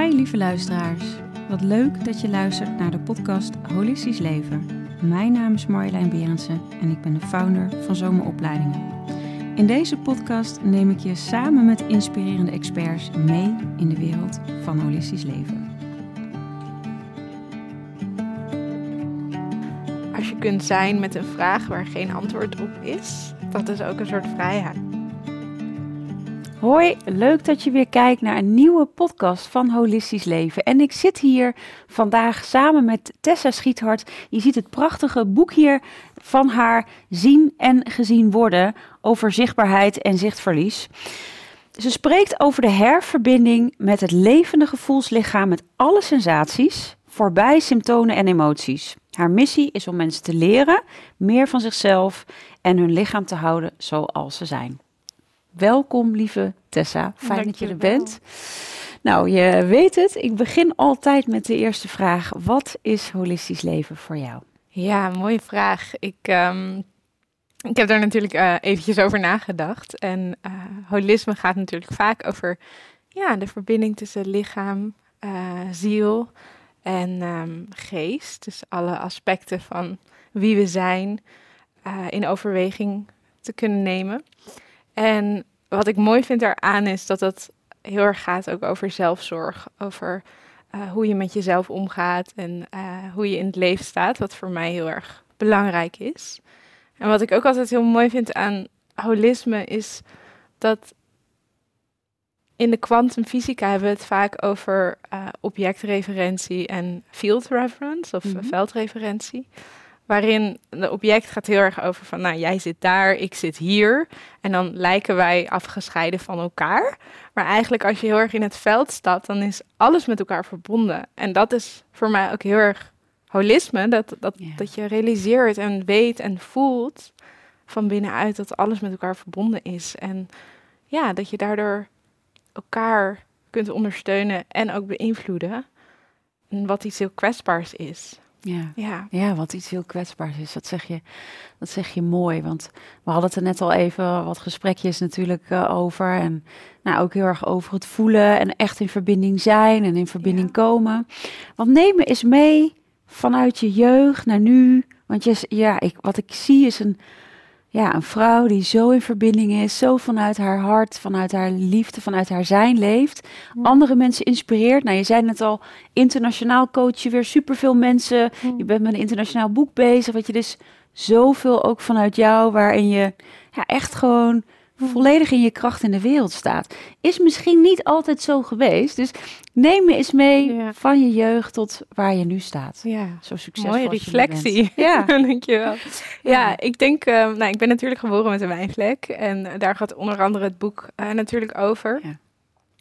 Hi lieve luisteraars. Wat leuk dat je luistert naar de podcast Holistisch Leven. Mijn naam is Marjolein Berendsen en ik ben de founder van Zomeropleidingen. In deze podcast neem ik je samen met inspirerende experts mee in de wereld van holistisch leven. Als je kunt zijn met een vraag waar geen antwoord op is, dat is ook een soort vrijheid. Hoi, leuk dat je weer kijkt naar een nieuwe podcast van Holistisch Leven. En ik zit hier vandaag samen met Tessa Schiethart. Je ziet het prachtige boek hier van haar Zien en Gezien Worden over zichtbaarheid en zichtverlies. Ze spreekt over de herverbinding met het levende gevoelslichaam met alle sensaties, voorbij symptomen en emoties. Haar missie is om mensen te leren meer van zichzelf en hun lichaam te houden zoals ze zijn. Welkom, lieve Tessa. Fijn Dank dat je je er wel. bent. Nou, je weet het. Ik begin altijd met de eerste vraag. Wat is holistisch leven voor jou? Ja, mooie vraag. Ik, ehm, ik heb daar natuurlijk eh, eventjes over nagedacht. En eh, holisme gaat natuurlijk vaak over ja, de verbinding tussen lichaam, eh, ziel en ehm, geest. Dus alle aspecten van wie we zijn in overweging te kunnen nemen. En wat ik mooi vind daaraan is dat het heel erg gaat ook over zelfzorg. Over eh, hoe je met jezelf omgaat en eh, hoe je in het leven staat. Wat voor mij heel erg belangrijk is. En wat ik ook altijd heel mooi vind aan holisme is dat in de kwantumfysica hebben we het vaak over eh, objectreferentie en field reference of Mhm. veldreferentie. Waarin de object gaat heel erg over van, nou jij zit daar, ik zit hier. En dan lijken wij afgescheiden van elkaar. Maar eigenlijk als je heel erg in het veld stapt, dan is alles met elkaar verbonden. En dat is voor mij ook heel erg holisme. Dat, dat, dat je realiseert en weet en voelt van binnenuit dat alles met elkaar verbonden is. En ja, dat je daardoor elkaar kunt ondersteunen en ook beïnvloeden. En wat iets heel kwetsbaars is. Ja. Ja, Ja, wat iets heel kwetsbaars is. Dat zeg je, dat zeg je mooi. Want we hadden het er net al even wat gesprekjes natuurlijk eh, over. En nou, ook heel erg over het voelen en echt in verbinding zijn en in verbinding Ja. komen. Want neem me eens mee vanuit je jeugd naar nu. Want je, ja, ik, wat ik zie is een, ja, een vrouw die zo in verbinding is. Zo vanuit haar hart, vanuit haar liefde, vanuit haar zijn leeft. Andere mensen inspireert. Nou, je zei net al, internationaal coach je weer superveel mensen. Je bent met een internationaal boek bezig. Wat je dus zoveel ook vanuit jou, waarin je ja, echt gewoon volledig in je kracht in de wereld staat. Is misschien niet altijd zo geweest. Dus neem me eens mee Ja. van je jeugd tot waar je nu staat. ja. Zo succesvol Mooie reflectie. Ja. Dankjewel. Ja, ik denk, eh, nou, ik ben natuurlijk geboren met een wijnvlek. En eh, daar gaat onder andere het boek eh, natuurlijk over. Ja.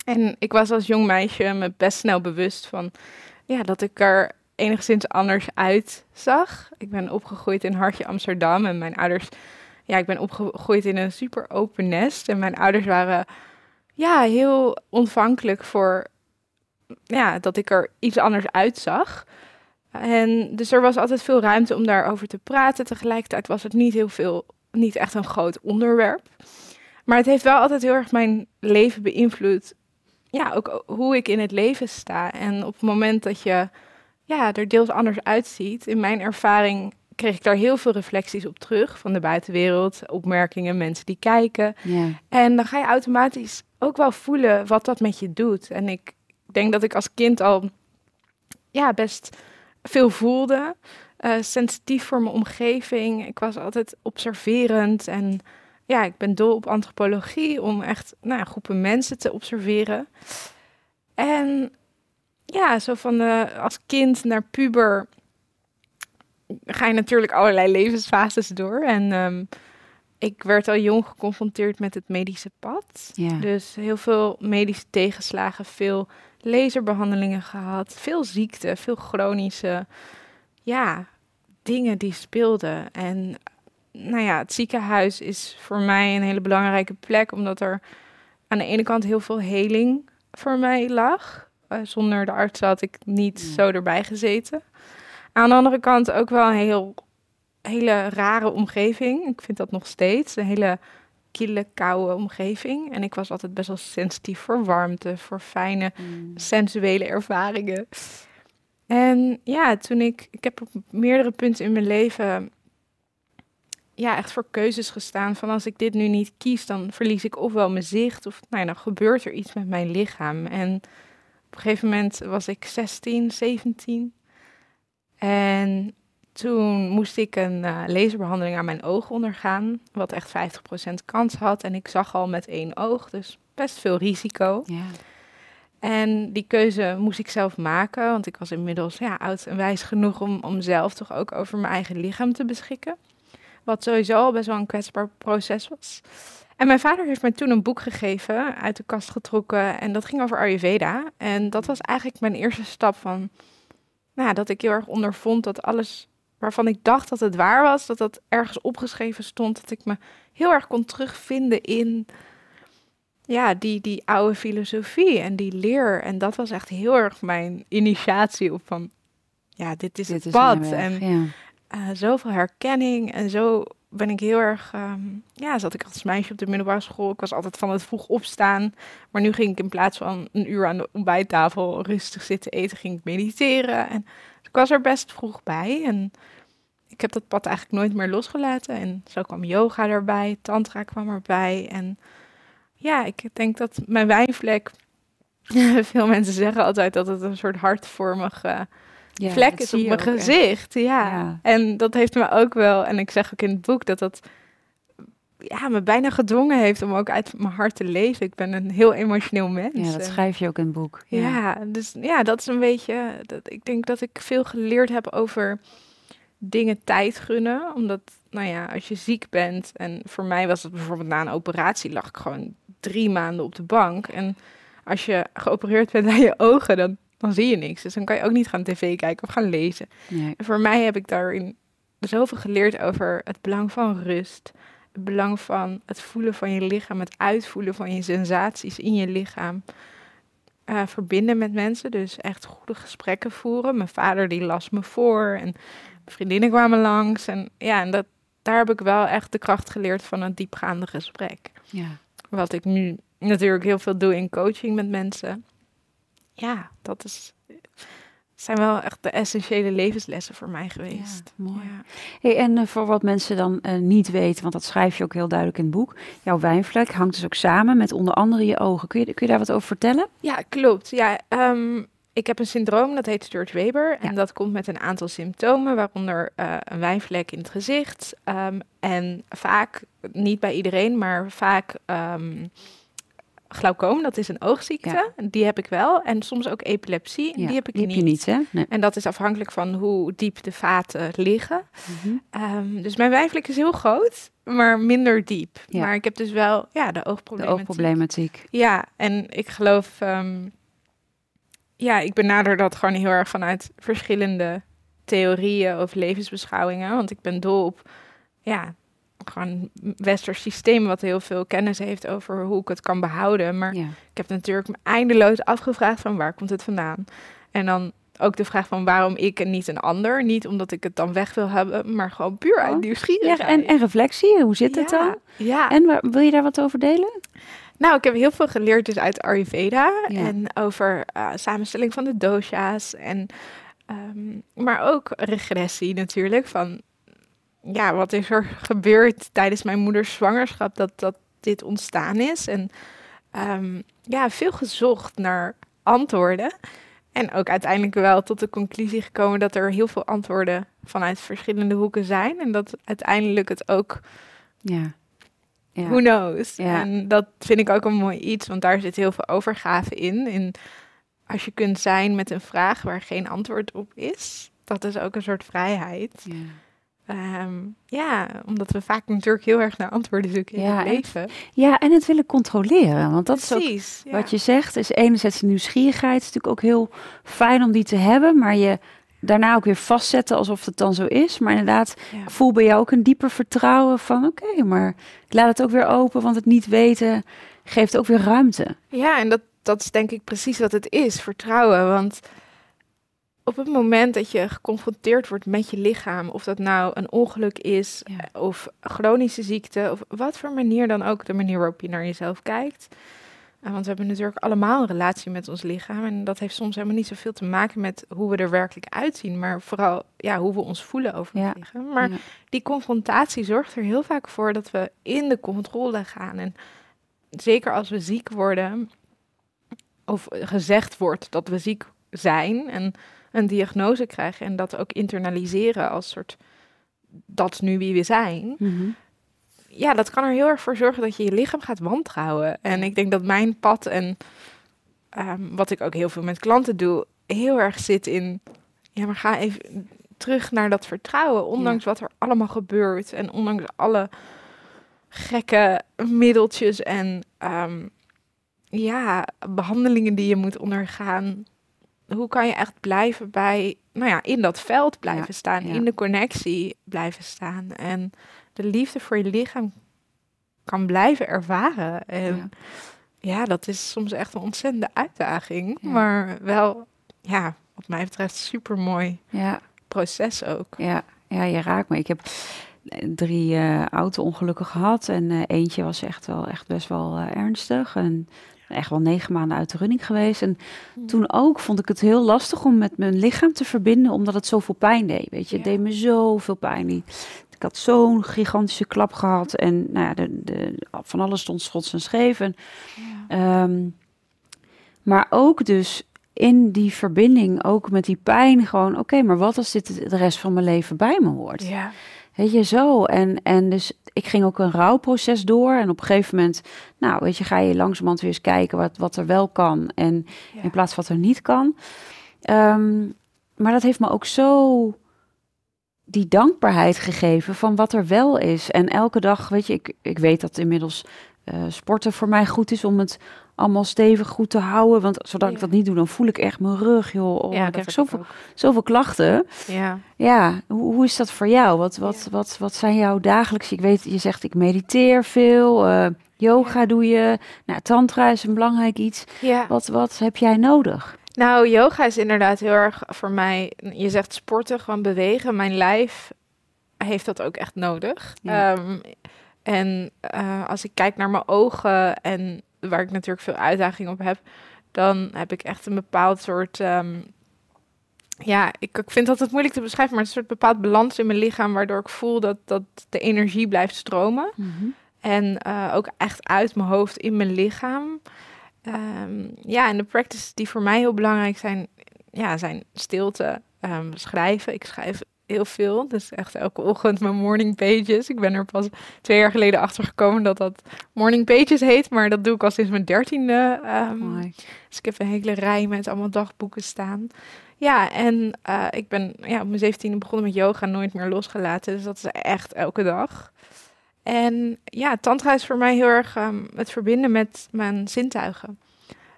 En ik was als jong meisje me best snel bewust van ja, dat ik er enigszins anders uitzag. Ik ben opgegroeid in Hartje Amsterdam en mijn ouders, ja, ik ben opgegroeid in een super open nest. En mijn ouders waren ja, heel ontvankelijk voor ja, dat ik er iets anders uitzag. En dus er was altijd veel ruimte om daarover te praten. Tegelijkertijd was het niet heel veel, niet echt een groot onderwerp. Maar het heeft wel altijd heel erg mijn leven beïnvloed. Ja, ook hoe ik in het leven sta. En op het moment dat je ja, er deels anders uitziet, in mijn ervaring kreeg ik daar heel veel reflecties op terug van de buitenwereld, opmerkingen, mensen die kijken. Ja. En dan ga je automatisch ook wel voelen wat dat met je doet. En ik denk dat ik als kind al ja, best veel voelde. eh, sensitief voor mijn omgeving. Ik was altijd observerend. En ja, ik ben dol op antropologie om echt nou, ja, groepen mensen te observeren. En ja, zo van de, als kind naar puber ga je natuurlijk allerlei levensfases door. En ehm, ik werd al jong geconfronteerd met het medische pad. Ja. Dus heel veel medische tegenslagen, veel laserbehandelingen gehad, veel ziekte, veel chronische ja, dingen die speelden. En nou ja, het ziekenhuis is voor mij een hele belangrijke plek, omdat er aan de ene kant heel veel heling voor mij lag. Eh, zonder de arts had ik niet Ja. zo erbij gezeten. Aan de andere kant ook wel een heel, hele rare omgeving. Ik vind dat nog steeds. Een hele kille, koude omgeving. En ik was altijd best wel sensitief voor warmte, voor fijne, Mm. sensuele ervaringen. En ja, toen ik, ik heb op meerdere punten in mijn leven ja, echt voor keuzes gestaan. Van als ik dit nu niet kies, dan verlies ik ofwel mijn zicht. Of nou ja, dan gebeurt er iets met mijn lichaam. En op een gegeven moment was ik 16, 17. En toen moest ik een eh, laserbehandeling aan mijn oog ondergaan. Wat echt 50% kans had. En ik zag al met één oog, dus best veel risico. Ja. En die keuze moest ik zelf maken, want ik was inmiddels ja, oud en wijs genoeg om, om zelf toch ook over mijn eigen lichaam te beschikken. Wat sowieso al best wel een kwetsbaar proces was. En mijn vader heeft mij toen een boek gegeven, uit de kast getrokken, en dat ging over Ayurveda. En dat was eigenlijk mijn eerste stap van, nou, dat ik heel erg ondervond dat alles waarvan ik dacht dat het waar was, dat dat ergens opgeschreven stond, dat ik me heel erg kon terugvinden in ja, die, die oude filosofie en die leer. En dat was echt heel erg mijn initiatie op van, ja, dit is Dit het is pad. weg, En ja. eh, zoveel herkenning en zo ben ik heel erg, ehm, ja, zat ik als meisje op de middelbare school. Ik was altijd van het vroeg opstaan, maar nu ging ik in plaats van een uur aan de ontbijttafel rustig zitten eten, ging ik mediteren. En ik was er best vroeg bij en ik heb dat pad eigenlijk nooit meer losgelaten. En zo kwam yoga erbij, tantra kwam erbij en ja, ik denk dat mijn wijnvlek, veel mensen zeggen altijd dat het een soort hartvormig Ja, vlek is op mijn gezicht. Ja. Ja. En dat heeft me ook wel, en ik zeg ook in het boek dat dat ja, me bijna gedwongen heeft om ook uit mijn hart te leven. Ik ben een heel emotioneel mens. Ja, dat schrijf je ook in het boek. ja. dus ja, dat is een beetje. Dat, ik denk dat ik veel geleerd heb over dingen tijd gunnen. Omdat, nou ja, als je ziek bent. En voor mij was het bijvoorbeeld na een operatie, lag ik gewoon drie maanden op de bank. En als je geopereerd bent aan je ogen, dan, dan zie je niks. Dus dan kan je ook niet gaan tv kijken of gaan lezen. Nee. En voor mij heb ik daarin zoveel geleerd over het belang van rust. Het belang van het voelen van je lichaam, het uitvoelen van je sensaties in je lichaam. Eh, verbinden met mensen, dus echt goede gesprekken voeren. Mijn vader die las me voor en vriendinnen kwamen langs. En ja, en dat, daar heb ik wel echt de kracht geleerd van een diepgaande gesprek. Ja. Wat ik nu natuurlijk heel veel doe in coaching met mensen. Ja, dat is, zijn wel echt de essentiële levenslessen voor mij geweest. Ja, mooi. Ja. Hey, en eh, voor wat mensen dan eh, niet weten, want dat schrijf je ook heel duidelijk in het boek. Jouw wijnvlek hangt dus ook samen met onder andere je ogen. Kun je, kun je daar wat over vertellen? Ja, klopt. Ja, ehm, ik heb een syndroom, dat heet Stuart Weber. En Ja. dat komt met een aantal symptomen, waaronder eh, een wijnvlek in het gezicht. ehm, en vaak, niet bij iedereen, maar vaak ehm glaucoom, dat is een oogziekte. Die heb ik wel. En soms ook epilepsie, Ja, die heb ik die niet. je niet, hè? Nee. En dat is afhankelijk van hoe diep de vaten liggen. Mhm. Ehm, dus mijn wijnvlek is heel groot, maar minder diep. Ja. Maar ik heb dus wel ja, de De oogproblematiek. oogproblematiek. Ja, en ik geloof, ehm, ja, ik benader dat gewoon heel erg vanuit verschillende theorieën of levensbeschouwingen. Want ik ben dol op, ja, gewoon een westers systeem wat heel veel kennis heeft over hoe ik het kan behouden. Maar Ja. ik heb natuurlijk me eindeloos afgevraagd van waar komt het vandaan? En dan ook de vraag van waarom ik en niet een ander. Niet omdat ik het dan weg wil hebben, maar gewoon puur uit Oh. nieuwsgierigheid. Ja, en, en reflectie, hoe zit het Ja, dan? Ja, En waar, wil je daar wat over delen? Nou, ik heb heel veel geleerd dus uit Ayurveda Ja. en over eh, samenstelling van de dosha's en ehm, maar ook regressie natuurlijk van ja, wat is er gebeurd tijdens mijn moeders zwangerschap dat dat dit ontstaan is en ehm, ja, veel gezocht naar antwoorden en ook uiteindelijk wel tot de conclusie gekomen dat er heel veel antwoorden vanuit verschillende hoeken zijn en dat uiteindelijk het ook Ja. ja. Who knows? Ja. En dat vind ik ook een mooi iets, want daar zit heel veel overgave in. in. Als je kunt zijn met een vraag waar geen antwoord op is, dat is ook een soort vrijheid. Ja. Ehm, ja, omdat we vaak natuurlijk heel erg naar antwoorden zoeken in Ja, het en- leven. ja, en het willen controleren. Want dat is ook ja. Wat je zegt is enerzijds de nieuwsgierigheid. Het is natuurlijk ook heel fijn om die te hebben, maar je daarna ook weer vastzetten alsof het dan zo is. Maar inderdaad, Ja. ik voel bij jou ook een dieper vertrouwen van oké, maar ik laat het ook weer open, want het niet weten geeft ook weer ruimte. Ja, en dat, dat is denk ik precies wat het is, vertrouwen. Want op het moment dat je geconfronteerd wordt met je lichaam, of dat nou een ongeluk is, Ja. of chronische ziekte, of wat voor manier dan ook, de manier waarop je naar jezelf kijkt. Uh, want we hebben natuurlijk allemaal een relatie met ons lichaam. En dat heeft soms helemaal niet zoveel te maken met hoe we er werkelijk uitzien, maar vooral ja, hoe we ons voelen over Ja. ons lichaam. Maar Ja. die confrontatie zorgt er heel vaak voor dat we in de controle gaan. En zeker als we ziek worden, of gezegd wordt dat we ziek zijn en een diagnose krijgen en dat ook internaliseren als soort dat is nu wie we zijn. Mhm. Ja, dat kan er heel erg voor zorgen dat je je lichaam gaat wantrouwen. En ik denk dat mijn pad en ehm, wat ik ook heel veel met klanten doe, heel erg zit in, ja, maar ga even terug naar dat vertrouwen, ondanks wat er allemaal gebeurt en ondanks alle gekke middeltjes en ehm, ja, behandelingen die je moet ondergaan. Hoe kan je echt blijven bij, nou ja, in dat veld blijven Ja, staan, ja. in de connectie blijven staan en de liefde voor je lichaam kan blijven ervaren. En Ja. ja, dat is soms echt een ontzettende uitdaging, maar wel, ja, wat mij betreft super mooi Ja. proces ook. Ja, ja, je raakt me. Ik heb eh, drie eh auto-ongelukken gehad en eh, eentje was echt wel echt best wel ernstig en echt wel negen maanden uit de running geweest. En toen ook vond ik het heel lastig om met mijn lichaam te verbinden, omdat het zoveel pijn deed. Weet je, het Ja. deed me zoveel pijn. Ik had zo'n gigantische klap gehad en nou ja, de, de, van alles stond schots en scheef. En, ehm, maar ook dus in die verbinding, ook met die pijn, gewoon oké, maar wat als dit de rest van mijn leven bij me hoort? Ja, Weet je, zo. En, en dus ik ging ook een rouwproces door. En op een gegeven moment, nou, weet je, ga je langzamerhand weer eens kijken wat, wat er wel kan. En ja. in plaats van wat er niet kan. Ehm, maar dat heeft me ook zo die dankbaarheid gegeven van wat er wel is. En elke dag, weet je, ik, ik weet dat inmiddels eh, sporten voor mij goed is om het allemaal stevig goed te houden. Want zodat ik dat niet doe, dan voel ik echt mijn rug, joh. Oh, ja, ik krijg ik zoveel, zoveel klachten. Ja. Ja, hoe, hoe is dat voor jou? Wat, wat, Ja. wat, wat zijn jouw dagelijks? Ik weet, je zegt ik mediteer veel, eh, yoga Ja. doe je, nou, tantra is een belangrijk iets. ja. Wat, wat heb jij nodig? Nou, yoga is inderdaad heel erg voor mij. Je zegt sporten, gewoon bewegen. Mijn lijf heeft dat ook echt nodig. Ehm, en eh, als ik kijk naar mijn ogen en waar ik natuurlijk veel uitdaging op heb, dan heb ik echt een bepaald soort. ehm, ja, ik, ik vind dat het moeilijk te beschrijven, maar een soort bepaald balans in mijn lichaam, waardoor ik voel dat, dat de energie blijft stromen. En eh, ook echt uit mijn hoofd in mijn lichaam. Ehm, ja, en de practices die voor mij heel belangrijk zijn, ja, zijn stilte, ehm, schrijven. Ik schrijf heel veel, dus echt elke ochtend mijn morning pages. Ik ben er pas twee jaar geleden achter gekomen dat dat morning pages heet, maar dat doe ik al sinds mijn dertiende. ehm, dus ik heb een hele rij met allemaal dagboeken staan. Ja, en eh, ik ben ja, op mijn zeventiende begonnen met yoga, nooit meer losgelaten. Dus dat is echt elke dag. En ja, tantra is voor mij heel erg ehm, het verbinden met mijn zintuigen.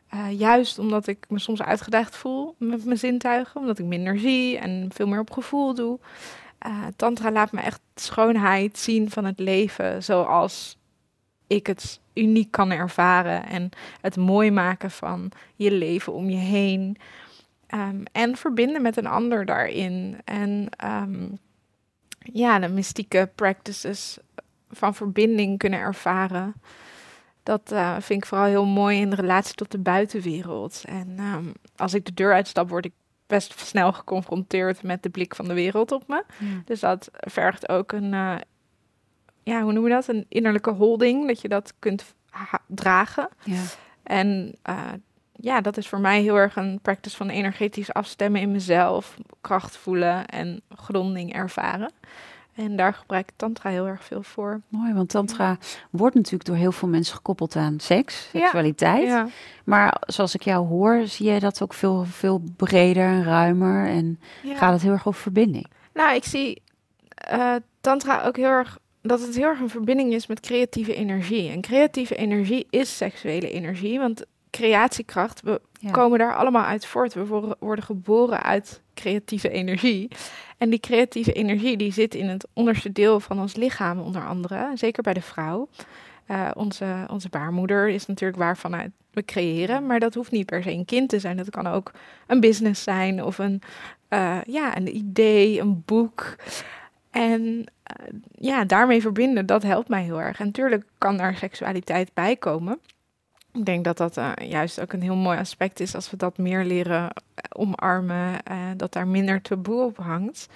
Eh, juist omdat ik me soms uitgedaagd voel met mijn zintuigen, omdat ik minder zie en veel meer op gevoel doe. Eh, tantra laat me echt schoonheid zien van het leven zoals ik het uniek kan ervaren. En het mooi maken van je leven om je heen. Ehm, en verbinden met een ander daarin. En ehm, ja, de mystieke practices van verbinding kunnen ervaren. Dat eh, vind ik vooral heel mooi in de relatie tot de buitenwereld. En ehm, als ik de deur uitstap, word ik best snel geconfronteerd met de blik van de wereld op me. Dus dat vergt ook een, eh, ja, hoe noem je dat? Een innerlijke holding, dat je dat kunt dragen. Ja. En eh, ja, dat is voor mij heel erg een practice van energetisch afstemmen in mezelf, kracht voelen en gronding ervaren. En daar gebruik ik tantra heel erg veel voor. Mooi, want tantra wordt natuurlijk door heel veel mensen gekoppeld aan seks, seksualiteit. Ja. Maar zoals ik jou hoor, zie jij dat ook veel, veel breder en ruimer en Ja. gaat het heel erg over verbinding. Nou, ik zie eh, tantra ook heel erg dat het heel erg een verbinding is met creatieve energie. En creatieve energie is seksuele energie, want creatiekracht, Ja. komen daar allemaal uit voort. We worden- geboren uit creatieve energie. En die creatieve energie die zit in het onderste deel van ons lichaam, onder andere, zeker bij de vrouw. Uh, onze, onze baarmoeder is natuurlijk waarvan we creëren, maar dat hoeft niet per se een kind te zijn. Dat kan ook een business zijn of een, uh, ja, een idee, een boek. En uh, ja, daarmee verbinden, dat helpt mij heel erg. En natuurlijk kan daar seksualiteit bij komen. Ik denk dat dat uh, juist ook een heel mooi aspect is als we dat meer leren omarmen, dat daar minder taboe op hangt.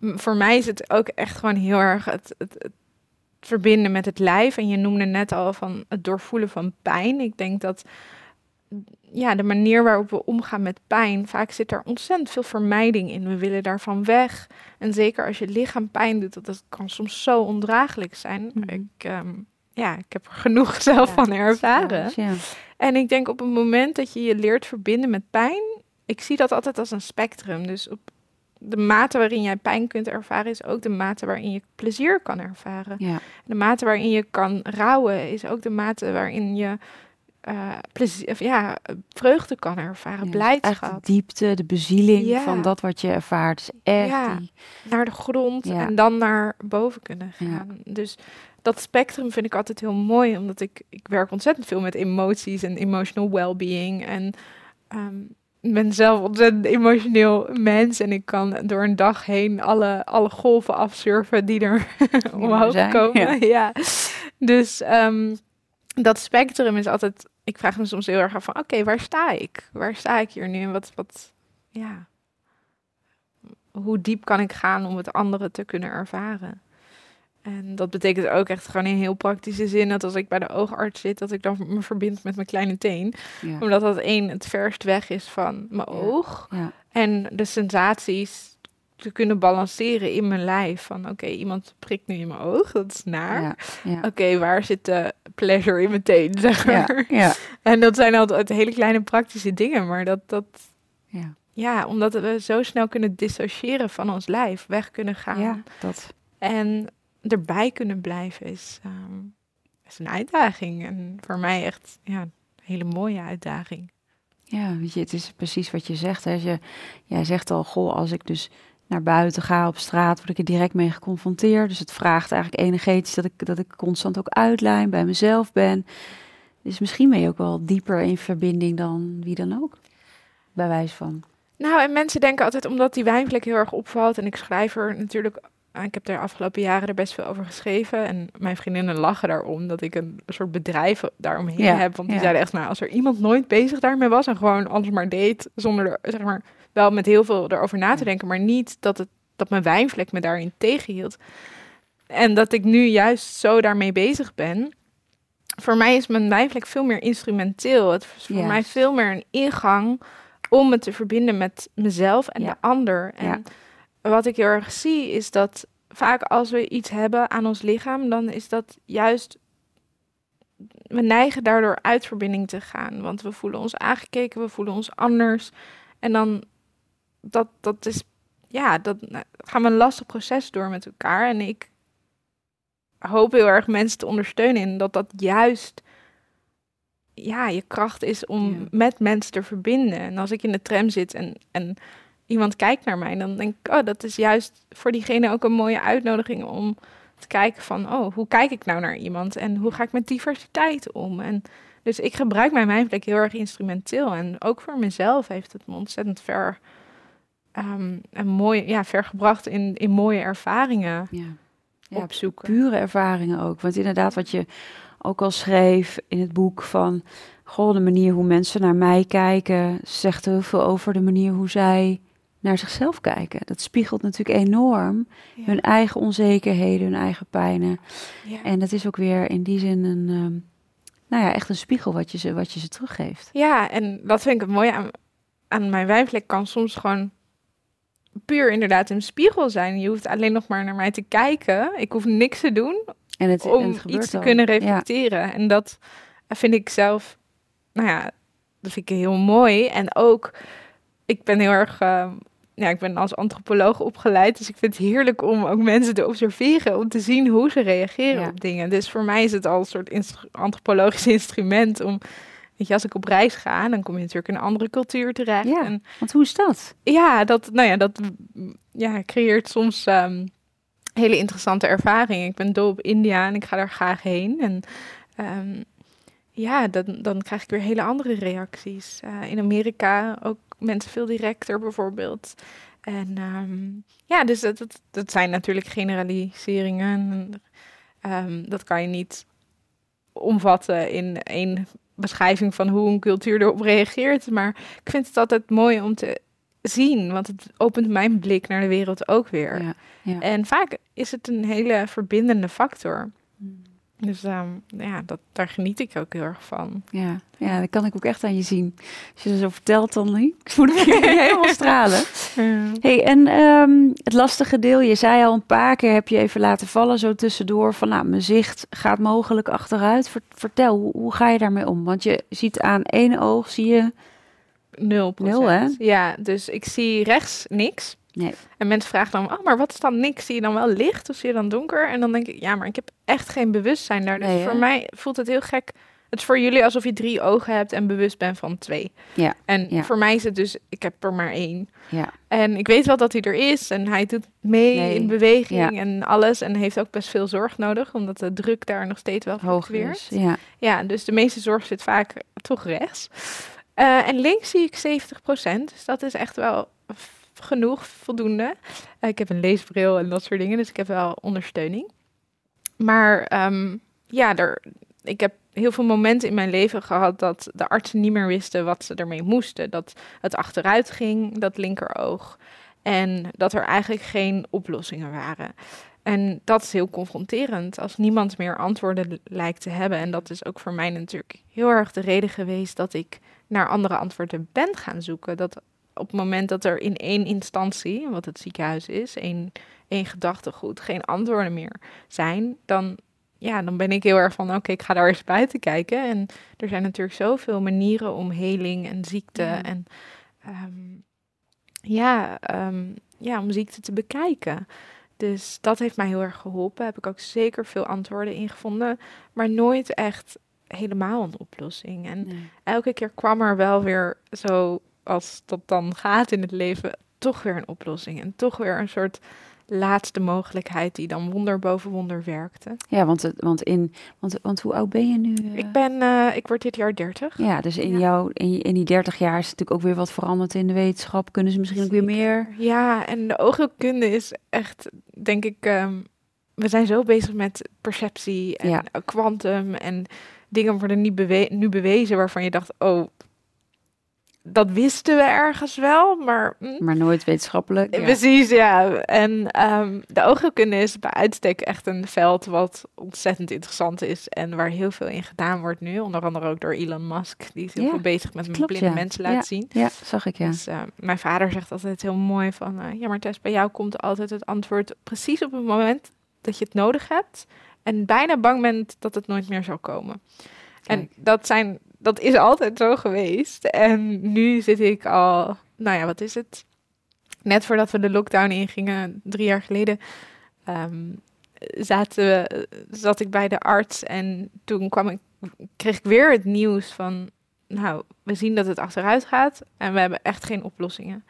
Voor mij is het ook echt gewoon heel erg het, het, het verbinden met het lijf. En je noemde net al van het doorvoelen van pijn. Ik denk dat ja, de manier waarop we omgaan met pijn, vaak zit er ontzettend veel vermijding in. We willen daarvan weg. En zeker als je lichaam pijn doet, dat, dat kan soms zo ondraaglijk zijn. Mhm. Ik, um, ja, ik heb er genoeg zelf van ervaren. Ja. En ik denk op het moment dat je je leert verbinden met pijn, ik zie dat altijd als een spectrum. Dus op de mate waarin jij pijn kunt ervaren, is ook de mate waarin je plezier kan ervaren. Ja. De mate waarin je kan rouwen, is ook de mate waarin je uh, plezier, of ja, vreugde kan ervaren, ja, blijdschap. de diepte, de bezieling van dat wat je ervaart. Echt ja, naar de grond en dan naar boven kunnen gaan. Dus dat spectrum vind ik altijd heel mooi, omdat ik, ik werk ontzettend veel met emoties en emotional well-being. En um, ben zelf ontzettend emotioneel mens en ik kan door een dag heen alle, alle golven afsurfen die er omhoog komen. Ja. Dus um, dat spectrum is altijd. Ik vraag me soms heel erg af van, oké, waar sta ik? Waar sta ik hier nu? En wat, wat, ja. Hoe diep kan ik gaan om het andere te kunnen ervaren? En dat betekent ook echt gewoon in heel praktische zin dat als ik bij de oogarts zit, dat ik dan me verbind met mijn kleine teen. Omdat dat één het verst weg is van mijn oog. Ja. En de sensaties te kunnen balanceren in mijn lijf. Van oké, iemand prikt nu in mijn oog, dat is naar. Oké, waar zit de pleasure in mijn teen, zeg maar. Ja, En dat zijn altijd hele kleine praktische dingen, maar dat, dat ja. ja, omdat we zo snel kunnen dissociëren van ons lijf, weg kunnen gaan. Ja, dat. En erbij kunnen blijven is, ehm, is een uitdaging. En voor mij echt ja, een hele mooie uitdaging. Ja, weet je, het is precies wat je zegt. Hè. Je, jij zegt al, goh, als ik dus naar buiten ga op straat, word ik er direct mee geconfronteerd. Dus het vraagt eigenlijk energetisch dat ik, dat ik constant ook uitlijn, bij mezelf ben. Dus misschien ben je ook wel dieper in verbinding dan wie dan ook, bij wijze van. Nou, en mensen denken altijd, omdat die wijnvlek heel erg opvalt, en ik schrijf er natuurlijk ik heb er afgelopen jaren er best veel over geschreven. En mijn vriendinnen lachen daarom dat ik een soort bedrijf daaromheen heb. Want die zeiden echt, nou, als er iemand nooit bezig daarmee was en gewoon alles maar deed, zonder er, zeg maar, wel met heel veel erover na te denken, maar niet dat, het, dat mijn wijnvlek me daarin tegenhield. En dat ik nu juist zo daarmee bezig ben. Voor mij is mijn wijnvlek veel meer instrumenteel. Het is voor mij veel meer een ingang om me te verbinden met mezelf en de ander. En wat ik heel erg zie is dat vaak als we iets hebben aan ons lichaam, dan is dat juist. We neigen daardoor uit verbinding te gaan. Want we voelen ons aangekeken, we voelen ons anders. En dan, dat, dat is, ja, dat nou, gaan we een lastig proces door met elkaar. En ik hoop heel erg mensen te ondersteunen in dat dat juist ja, je kracht is om met mensen te verbinden. En als ik in de tram zit en, en iemand kijkt naar mij, dan denk ik, oh, dat is juist voor diegene ook een mooie uitnodiging om te kijken van, oh, hoe kijk ik nou naar iemand en hoe ga ik met diversiteit om? En dus ik gebruik mijn mijnplek heel erg instrumenteel en ook voor mezelf heeft het me ontzettend ver um, en mooi, ja, vergebracht in, in mooie ervaringen ja. ja, opzoeken. Pure ervaringen ook, want inderdaad wat je ook al schreef in het boek van, goh, de manier hoe mensen naar mij kijken, zegt heel veel over de manier hoe zij naar zichzelf kijken. Dat spiegelt natuurlijk enorm hun eigen onzekerheden, hun eigen pijnen. Ja. En dat is ook weer in die zin een, ehm, nou ja, echt een spiegel wat je ze, wat je ze teruggeeft. Ja, en dat vind ik het mooie aan, aan mijn wijnvlek kan soms gewoon puur inderdaad een spiegel zijn. Je hoeft alleen nog maar naar mij te kijken. Ik hoef niks te doen en het, om het iets te kunnen reflecteren. En dat vind ik zelf, nou ja, dat vind ik heel mooi. En ook, ik ben heel erg uh, ja, ik ben als antropoloog opgeleid, dus ik vind het heerlijk om ook mensen te observeren, om te zien hoe ze reageren op dingen. Dus voor mij is het al een soort antropologisch instrument om, weet je, als ik op reis ga, dan kom je natuurlijk in een andere cultuur terecht. Ja, en, want hoe is dat? Ja, dat, nou ja, dat ja, creëert soms um, hele interessante ervaringen. Ik ben dol op India en ik ga daar graag heen. En ehm, ja, dan, dan krijg ik weer hele andere reacties. Eh, in Amerika ook mensen veel directer bijvoorbeeld. En ehm, ja, dus dat, dat, dat, zijn natuurlijk generaliseringen. Um, dat kan je niet omvatten in één beschrijving van hoe een cultuur erop reageert. Maar ik vind het altijd mooi om te zien, want het opent mijn blik naar de wereld ook weer. Ja, ja. En vaak is het een hele verbindende factor. Dus um, ja, dat, daar geniet ik ook heel erg van. Ja, ja, dat kan ik ook echt aan je zien. Als je zo vertelt, dan ik voel ik je helemaal stralen. Ja. Hey, en um, het lastige deel, je zei al een paar keer, heb je even laten vallen zo tussendoor van, nou, mijn zicht gaat mogelijk achteruit. Vertel, hoe, hoe ga je daarmee om? Want je ziet aan één oog, zie je... Nul Nul, hè? Ja, dus ik zie rechts niks. Nee. En mensen vragen dan, oh, maar wat is dan niks? Zie je dan wel licht of zie je dan donker? En dan denk ik, ja, maar ik heb echt geen bewustzijn daar. Dus voor mij voelt het heel gek. Het is voor jullie alsof je drie ogen hebt en bewust bent van twee. Ja. En voor mij is het dus, ik heb er maar één. Ja. En ik weet wel dat hij er is en hij doet mee in beweging en alles. En heeft ook best veel zorg nodig, omdat de druk daar nog steeds wel hoog is. Ja. ja, dus de meeste zorg zit vaak toch rechts. Uh, en links zie ik 70%. Dus dat is echt wel genoeg, voldoende. Uh, ik heb een leesbril en dat soort dingen, dus ik heb wel ondersteuning. Maar um, ja, er, ik heb heel veel momenten in mijn leven gehad dat de artsen niet meer wisten wat ze ermee moesten. Dat het achteruit ging, dat linkeroog. En dat er eigenlijk geen oplossingen waren. En dat is heel confronterend als niemand meer antwoorden lijkt te hebben. En dat is ook voor mij natuurlijk heel erg de reden geweest dat ik naar andere antwoorden ben gaan zoeken. Dat op het moment dat er in één instantie, wat het ziekenhuis is, één, één gedachtegoed, geen antwoorden meer zijn, dan, ja, dan ben ik heel erg van, oké, ik ga daar eens buiten kijken. En er zijn natuurlijk zoveel manieren om heling en ziekte en ehm, ja, ehm, ja, om ziekte te bekijken. Dus dat heeft mij heel erg geholpen. Heb ik ook zeker veel antwoorden in gevonden, maar nooit echt helemaal een oplossing. En elke keer kwam er wel weer zo, als dat dan gaat in het leven, toch weer een oplossing. En toch weer een soort laatste mogelijkheid die dan wonder boven wonder werkte. Ja, want, het, want, in, want, want hoe oud ben je nu? Uh... Ik ben, uh, ik word dit jaar 30. Ja, dus in, ja. Jou, in, in die 30 jaar is natuurlijk ook weer wat veranderd in de wetenschap. Kunnen ze misschien ook weer meer? Ja, en de oogheelkunde is echt, denk ik, um, we zijn zo bezig met perceptie en kwantum en dingen worden niet bewe nu bewezen waarvan je dacht, oh, dat wisten we ergens wel, maar... Hm. Maar nooit wetenschappelijk. Ja. Precies, ja. En um, de oogheelkunde is bij uitstek echt een veld wat ontzettend interessant is en waar heel veel in gedaan wordt nu. Onder andere ook door Elon Musk, die is heel veel bezig met Klopt, blinde ja. mensen laten zien. Ja, zag ik, ja. Dus uh, mijn vader zegt altijd heel mooi van, uh, ja maar Tess, bij jou komt altijd het antwoord precies op het moment dat je het nodig hebt. En bijna bang bent dat het nooit meer zal komen. En dat, zijn, dat is altijd zo geweest. En nu zit ik al, nou ja, wat is het? Net voordat we de lockdown ingingen, drie jaar geleden, um, zaten zat ik bij de arts. En toen kwam ik, kreeg ik weer het nieuws van, nou, we zien dat het achteruit gaat en we hebben echt geen oplossingen.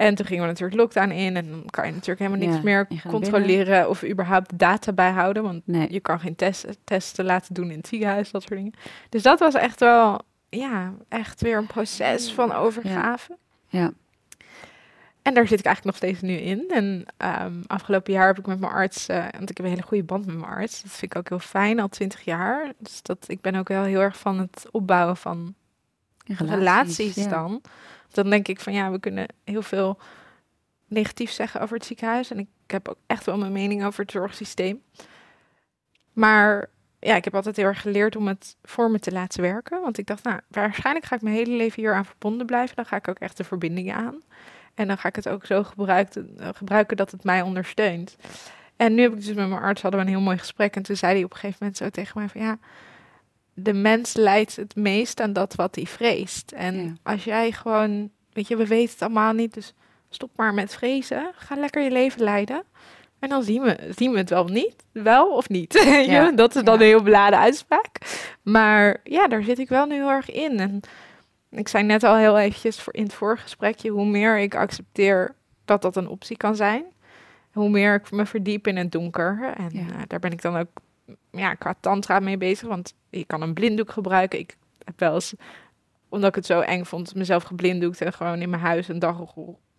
En toen gingen we natuurlijk lockdown in en dan kan je natuurlijk helemaal niks meer controleren of überhaupt data bijhouden, want nee. je kan geen testen, testen laten doen in het ziekenhuis, dat soort dingen. Dus dat was echt wel, ja, echt weer een proces van overgave. Ja. ja. En daar zit ik eigenlijk nog steeds nu in. En um, afgelopen jaar heb ik met mijn arts, uh, want ik heb een hele goede band met mijn arts. Dat vind ik ook heel fijn, al twintig jaar. Dus dat, ik ben ook wel heel erg van het opbouwen van relaties, relaties dan dan denk ik van ja, we kunnen heel veel negatief zeggen over het ziekenhuis. En ik heb ook echt wel mijn mening over het zorgsysteem. Maar ja, ik heb altijd heel erg geleerd om het voor me te laten werken. Want ik dacht, nou, waarschijnlijk ga ik mijn hele leven hier aan verbonden blijven. Dan ga ik ook echt de verbindingen aan. En dan ga ik het ook zo gebruiken, gebruiken dat het mij ondersteunt. En nu heb ik dus met mijn arts hadden we een heel mooi gesprek. En toen zei hij op een gegeven moment zo tegen mij van ja, de mens leidt het meest aan dat wat hij vreest. En als jij gewoon, weet je, we weten het allemaal niet, dus stop maar met vrezen. Ga lekker je leven leiden. En dan zien we, zien we het wel niet. Wel of niet. Ja. dat is dan een heel beladen uitspraak. Maar ja, daar zit ik wel nu heel erg in. En ik zei net al heel eventjes voor in het vorige gesprekje, hoe meer ik accepteer dat dat een optie kan zijn, hoe meer ik me verdiep in het donker. En uh, daar ben ik dan ook ja, qua tantra mee bezig. Want je kan een blinddoek gebruiken. Ik heb wel eens, omdat ik het zo eng vond, mezelf geblinddoekt en gewoon in mijn huis een dag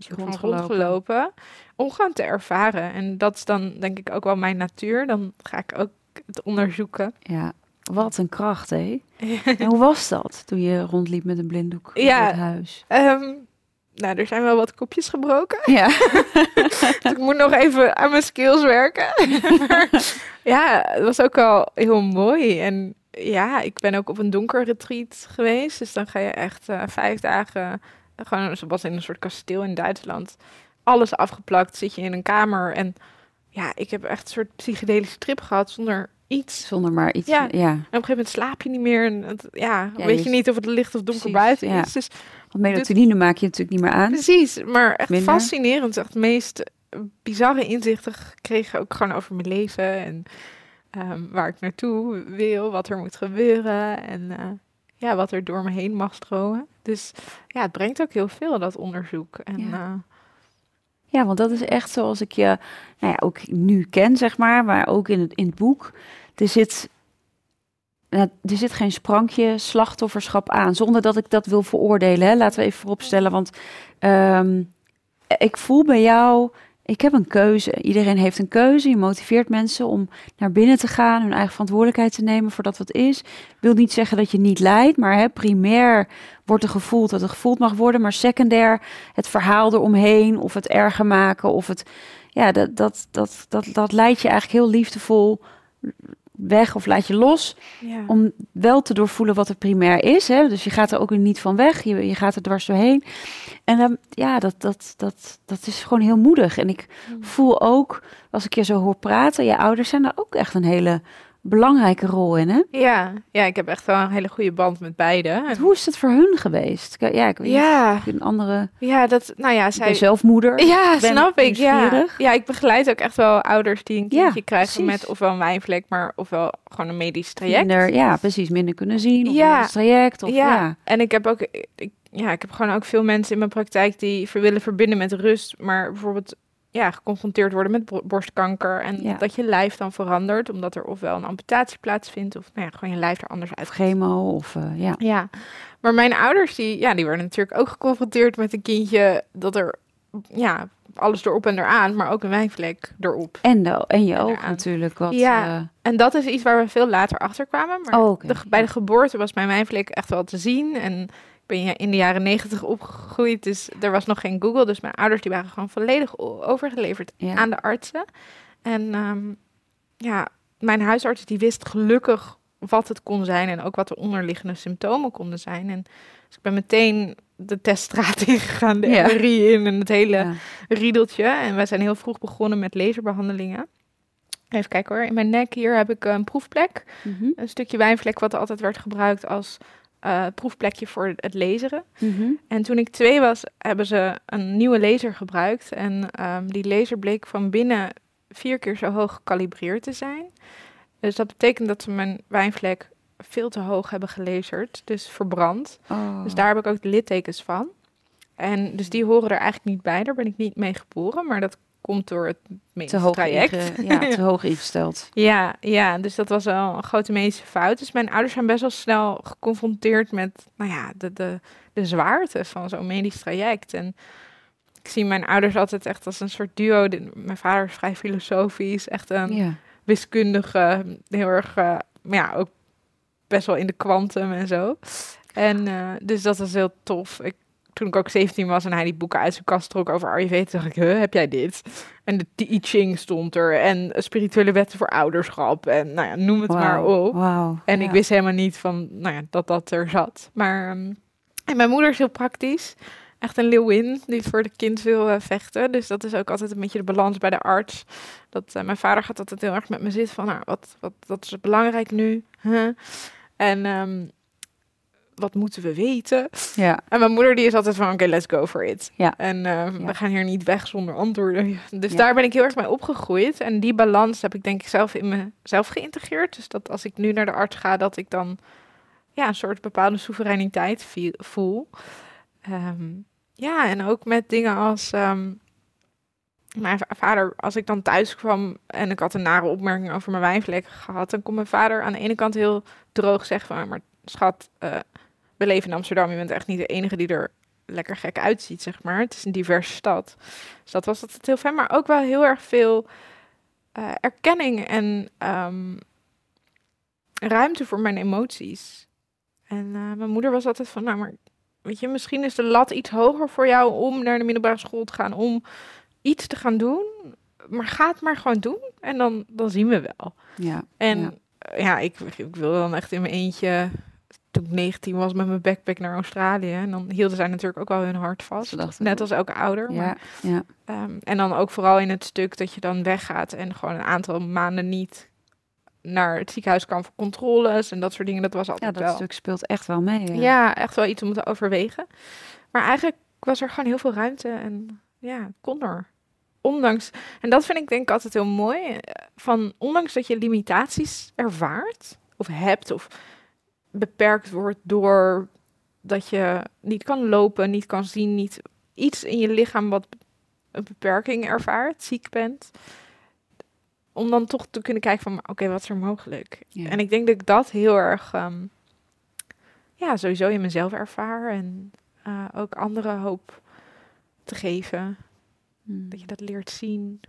Rondgelopen. Om gewoon te ervaren. En dat is dan denk ik ook wel mijn natuur. Dan ga ik ook het onderzoeken. Ja, wat een kracht, hè? En hoe was dat toen je rondliep met een blinddoek Ja. door het huis? Ehm, nou, er zijn wel wat kopjes gebroken. Ja. Dus ik moet nog even aan mijn skills werken. maar ja, het was ook wel heel mooi. En ja, ik ben ook op een donker retreat geweest. Dus dan ga je echt eh, vijf dagen, eh, gewoon zoals in een soort kasteel in Duitsland. Alles afgeplakt, zit je in een kamer. En ja, ik heb echt een soort psychedelische trip gehad zonder iets. Zonder maar iets. Ja. Ja. En op een gegeven moment slaap je niet meer. En het, ja, Ja, weet je- je niet of het licht of donker Precies, buiten is. Dus Want melatonine maak je natuurlijk niet meer aan. Precies, maar echt Minder. fascinerend. Echt de meest bizarre inzichten gekregen ook gewoon over mijn leven en ehm, waar ik naartoe wil, wat er moet gebeuren en eh, ja, wat er door me heen mag stromen. Dus ja, het brengt ook heel veel, dat onderzoek. En Ja. ja, Ja, want dat is echt zoals ik je nou ja, ook nu ken, zeg maar, maar ook in het, in het boek. Er zit, nou, er zit geen sprankje slachtofferschap aan, zonder dat ik dat wil veroordelen. Hè. Laten we even vooropstellen, want ehm, ik voel bij jou, ik heb een keuze. Iedereen heeft een keuze. Je motiveert mensen om naar binnen te gaan, hun eigen verantwoordelijkheid te nemen voor dat wat is. Wil niet zeggen dat je niet lijdt, maar hè, primair wordt er gevoeld dat er gevoeld mag worden, maar secundair het verhaal eromheen of het erger maken of het ja dat dat dat dat dat leidt je eigenlijk heel liefdevol weg of laat je los ja. om wel te doorvoelen wat het primair is hè dus je gaat er ook niet van weg je, je gaat er dwars doorheen en dan ja dat dat dat dat is gewoon heel moedig en ik Mm. voel ook als ik je zo hoor praten je ouders zijn daar ook echt een hele belangrijke rol in hè ja, ja, ik heb echt wel een hele goede band met beide. Hoe is het voor hun geweest ja ik weet ja, niet, een andere ja, dat, nou ja, zij... zelf moeder Ja, snap ik. Ja. ja, ik begeleid ook echt wel ouders die een Ja, kindje krijgen precies. met ofwel een wijnvlek, maar ofwel gewoon een medisch traject. minder, ja, precies, minder kunnen zien. Of Ja. ja. traject. Of, ja. ja. en ik heb ook, ik, ja, ik heb gewoon ook veel mensen in mijn praktijk die willen verbinden met rust, maar bijvoorbeeld ja, geconfronteerd worden met borstkanker en Ja. dat je lijf dan verandert, omdat er ofwel een amputatie plaatsvindt of nou ja, gewoon je lijf er anders uit. chemo. Of, eh, ja. Ja, maar mijn ouders die, ja, die werden natuurlijk ook geconfronteerd met een kindje dat er, ja, alles erop en eraan, maar ook een wijnvlek erop. En, de, en je ook natuurlijk. Wat, Ja. eh, En dat is iets waar we veel later achter kwamen. Maar Oh, de, bij de geboorte was mijn wijnvlek echt wel te zien. En ben in de jaren negentig opgegroeid, dus er was nog geen Google. Dus mijn ouders die waren gewoon volledig overgeleverd ja. aan de artsen. En ehm, ja, mijn huisarts die wist gelukkig wat het kon zijn en ook wat de onderliggende symptomen konden zijn. En dus ik ben meteen de teststraat ingegaan, de Ja. MRI in en het hele Ja. riedeltje. En wij zijn heel vroeg begonnen met laserbehandelingen. Even kijken hoor. In mijn nek hier heb ik een proefplek. Mhm. Een stukje wijnvlek wat altijd werd gebruikt als eh, proefplekje voor het laseren. Mhm. En toen ik twee was, hebben ze een nieuwe laser gebruikt. En ehm, die laser bleek van binnen vier keer zo hoog gekalibreerd te zijn. Dus dat betekent dat ze mijn wijnvlek veel te hoog hebben gelaserd. Dus verbrand. Oh. Dus daar heb ik ook de littekens van. En dus die horen er eigenlijk niet bij. Daar ben ik niet mee geboren. Maar dat komt door het te hoog, traject. inge- ja, te hoog ingesteld. Ja, ja, dus dat was wel een grote medische fout. Dus mijn ouders zijn best wel snel geconfronteerd met, nou ja, de, de, de zwaarte van zo'n medisch traject. En ik zie mijn ouders altijd echt als een soort duo. De- mijn vader is vrij filosofisch, echt een Ja. wiskundige, heel erg, eh, maar ja, ook best wel in de kwantum en zo. En eh, dus dat was heel tof. Ik, toen ik ook 17 was en hij die boeken uit zijn kast trok over Ayurveda, dacht ik, huh, heb jij dit? En de I Ching stond er en spirituele wetten voor ouderschap en nou ja, noem het maar op. wauw, En ja. ik wist helemaal niet van, nou ja, dat dat er zat. Maar ehm, en mijn moeder is heel praktisch. Echt een leeuwin die voor de kind wil eh, vechten. Dus dat is ook altijd een beetje de balans bij de arts. Dat, eh, mijn vader gaat altijd heel erg met me zitten van, nou, wat, wat, wat is belangrijk nu? Huh? En ehm, wat moeten we weten? Ja. En mijn moeder die is altijd van, oké, let's go for it. Ja. En ehm, Ja. we gaan hier niet weg zonder antwoorden. Dus Ja. daar ben ik heel erg mee opgegroeid. En die balans heb ik denk ik zelf in mezelf geïntegreerd. Dus dat als ik nu naar de arts ga, dat ik dan ja, een soort bepaalde soevereiniteit voel. Ehm, ja, en ook met dingen als... ehm, mijn va- vader, als ik dan thuis kwam en ik had een nare opmerking over mijn wijnvlek gehad, dan kon mijn vader aan de ene kant heel droog zeggen van, maar schat, eh, we leven in Amsterdam, je bent echt niet de enige die er lekker gek uitziet, zeg maar. Het is een diverse stad. Dus dat was altijd heel fijn, maar ook wel heel erg veel eh, erkenning en ehm, ruimte voor mijn emoties. En eh, mijn moeder was altijd van, nou, maar weet je, misschien is de lat iets hoger voor jou om naar de middelbare school te gaan, om iets te gaan doen. Maar ga het maar gewoon doen en dan, dan zien we wel. Ja. En Ja. ja, ja ik, ik wilde dan echt in mijn eentje, toen ik 19 was, met mijn backpack naar Australië. En dan hielden zij natuurlijk ook wel hun hart vast. Dachten- Net als elke ouder. Ja, Maar, ja. ehm, en dan ook vooral in het stuk dat je dan weggaat en gewoon een aantal maanden niet naar het ziekenhuis kan voor controles en dat soort dingen. Dat was ja, altijd dat wel. stuk speelt echt wel mee. Ja. Ja, echt wel iets om te overwegen. Maar eigenlijk was er gewoon heel veel ruimte en ja, kon er. Ondanks, en dat vind ik denk ik altijd heel mooi, eh, van ondanks dat je limitaties ervaart of hebt of beperkt wordt door dat je niet kan lopen, niet kan zien, niet iets in je lichaam wat een beperking ervaart, ziek bent. Om dan toch te kunnen kijken van, oké, wat is er mogelijk? Ja. En ik denk dat ik dat heel erg, ehm, ja, sowieso in mezelf ervaar en eh, ook anderen hoop te geven. Hmm. Dat je dat leert zien.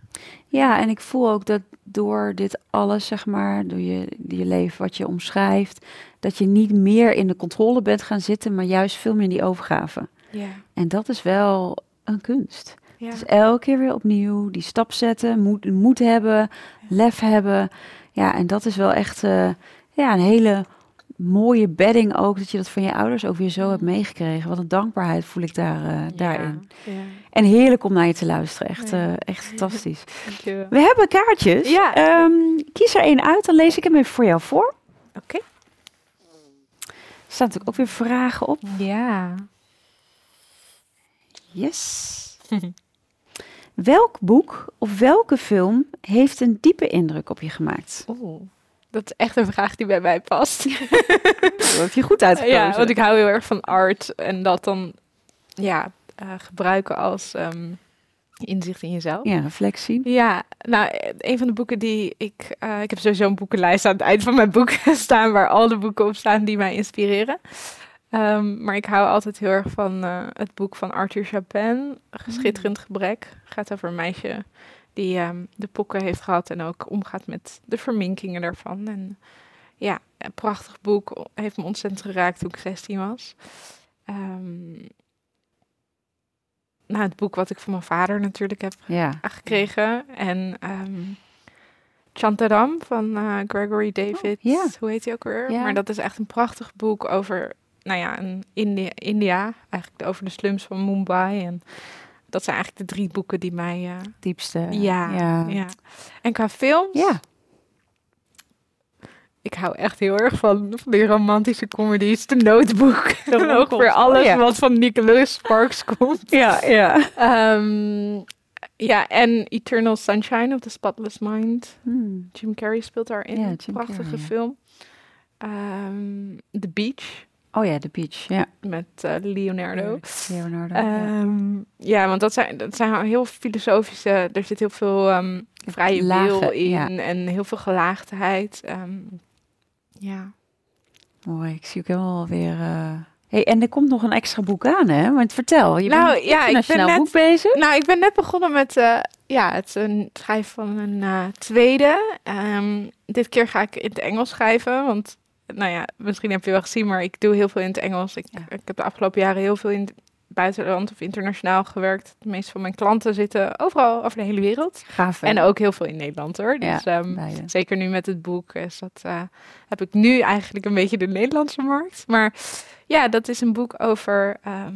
Ja, en ik voel ook dat door dit alles, zeg maar, door je, je leven wat je omschrijft, dat je niet meer in de controle bent gaan zitten, maar juist veel meer in die overgave. Ja. En dat is wel een kunst. Ja. Dus elke keer weer opnieuw die stap zetten, moed, moed hebben, lef hebben. Ja, en dat is wel echt eh, ja, een hele mooie bedding ook, dat je dat van je ouders ook weer zo hebt meegekregen. Wat een dankbaarheid voel ik daar, eh, daarin. Ja. Ja. En heerlijk om naar je te luisteren. Echt, eh, echt fantastisch. Dankjewel. We hebben kaartjes. Ja. Ehm, kies er één uit, dan lees ik hem even voor jou voor. Oké. Er staan natuurlijk ook weer vragen op. Ja. Yes. Welk boek of welke film heeft een diepe indruk op je gemaakt? Oeh. Dat is echt een vraag die bij mij past. Dat heb je goed uitgekozen. Ja, want ik hou heel erg van art en dat dan ja, eh, gebruiken als ehm, inzicht in jezelf. Ja, reflectie. Ja, nou, een van de boeken die ik... eh, ik heb sowieso een boekenlijst aan het eind van mijn boek staan... waar al de boeken op staan die mij inspireren. Ehm, maar ik hou altijd heel erg van eh, het boek van Arthur Chapin, Geschitterend Gebrek. gaat over een meisje die ehm, de pokken heeft gehad... en ook omgaat met de verminkingen daarvan. En ja, een prachtig boek. Heeft me ontzettend geraakt toen ik 16 was. Nou, het boek wat ik van mijn vader natuurlijk heb Ja. gekregen. En ehm Chantaram van eh, Gregory David. Oh, ja. Hoe heet hij ook weer? Maar dat is echt een prachtig boek over, nou ja, een India, India. Eigenlijk over de slums van Mumbai. En dat zijn eigenlijk de drie boeken die mij... eh, Diepste. ja, Ja. ja. En qua films... Ja. Ik hou echt heel erg van, van die romantische comedies. De Notebook. En ook weer alles Oh, ja. wat van Nicholas Sparks komt. Ja, ja. Ehm, ja, en Eternal Sunshine of the Spotless Mind. Hmm. Jim Carrey speelt daarin. Ja, prachtige Carrey, film. Ehm, The Beach Oh ja, The Beach. Ja. met eh, Leonardo. Leonardo. ja. Ehm, ja, want dat zijn, dat zijn heel filosofische... Er zit heel veel ehm, vrije Lagen, wil in ja. en heel veel gelaagdheid. Ehm, ja. Mooi, ik zie ook helemaal weer... eh, Hey, en er komt nog een extra boek aan, hè? Want vertel, je Nou, bent ja, ik ben net- boek bezig. Nou, ik ben net begonnen met eh, ja, het eh, schrijven van een tweede. Dit keer ga ik in het Engels schrijven, want nou ja, misschien heb je wel gezien, maar ik doe heel veel in het Engels. Ik, Ja. ik heb de afgelopen jaren heel veel in het buitenland of internationaal gewerkt. De meeste van mijn klanten zitten overal over de hele wereld. Gaaf. hè? En ook heel veel in Nederland hoor. Ja, Dus ehm, zeker nu met het boek is dat, eh, heb ik nu eigenlijk een beetje de Nederlandse markt. Maar ja, dat is een boek over ehm,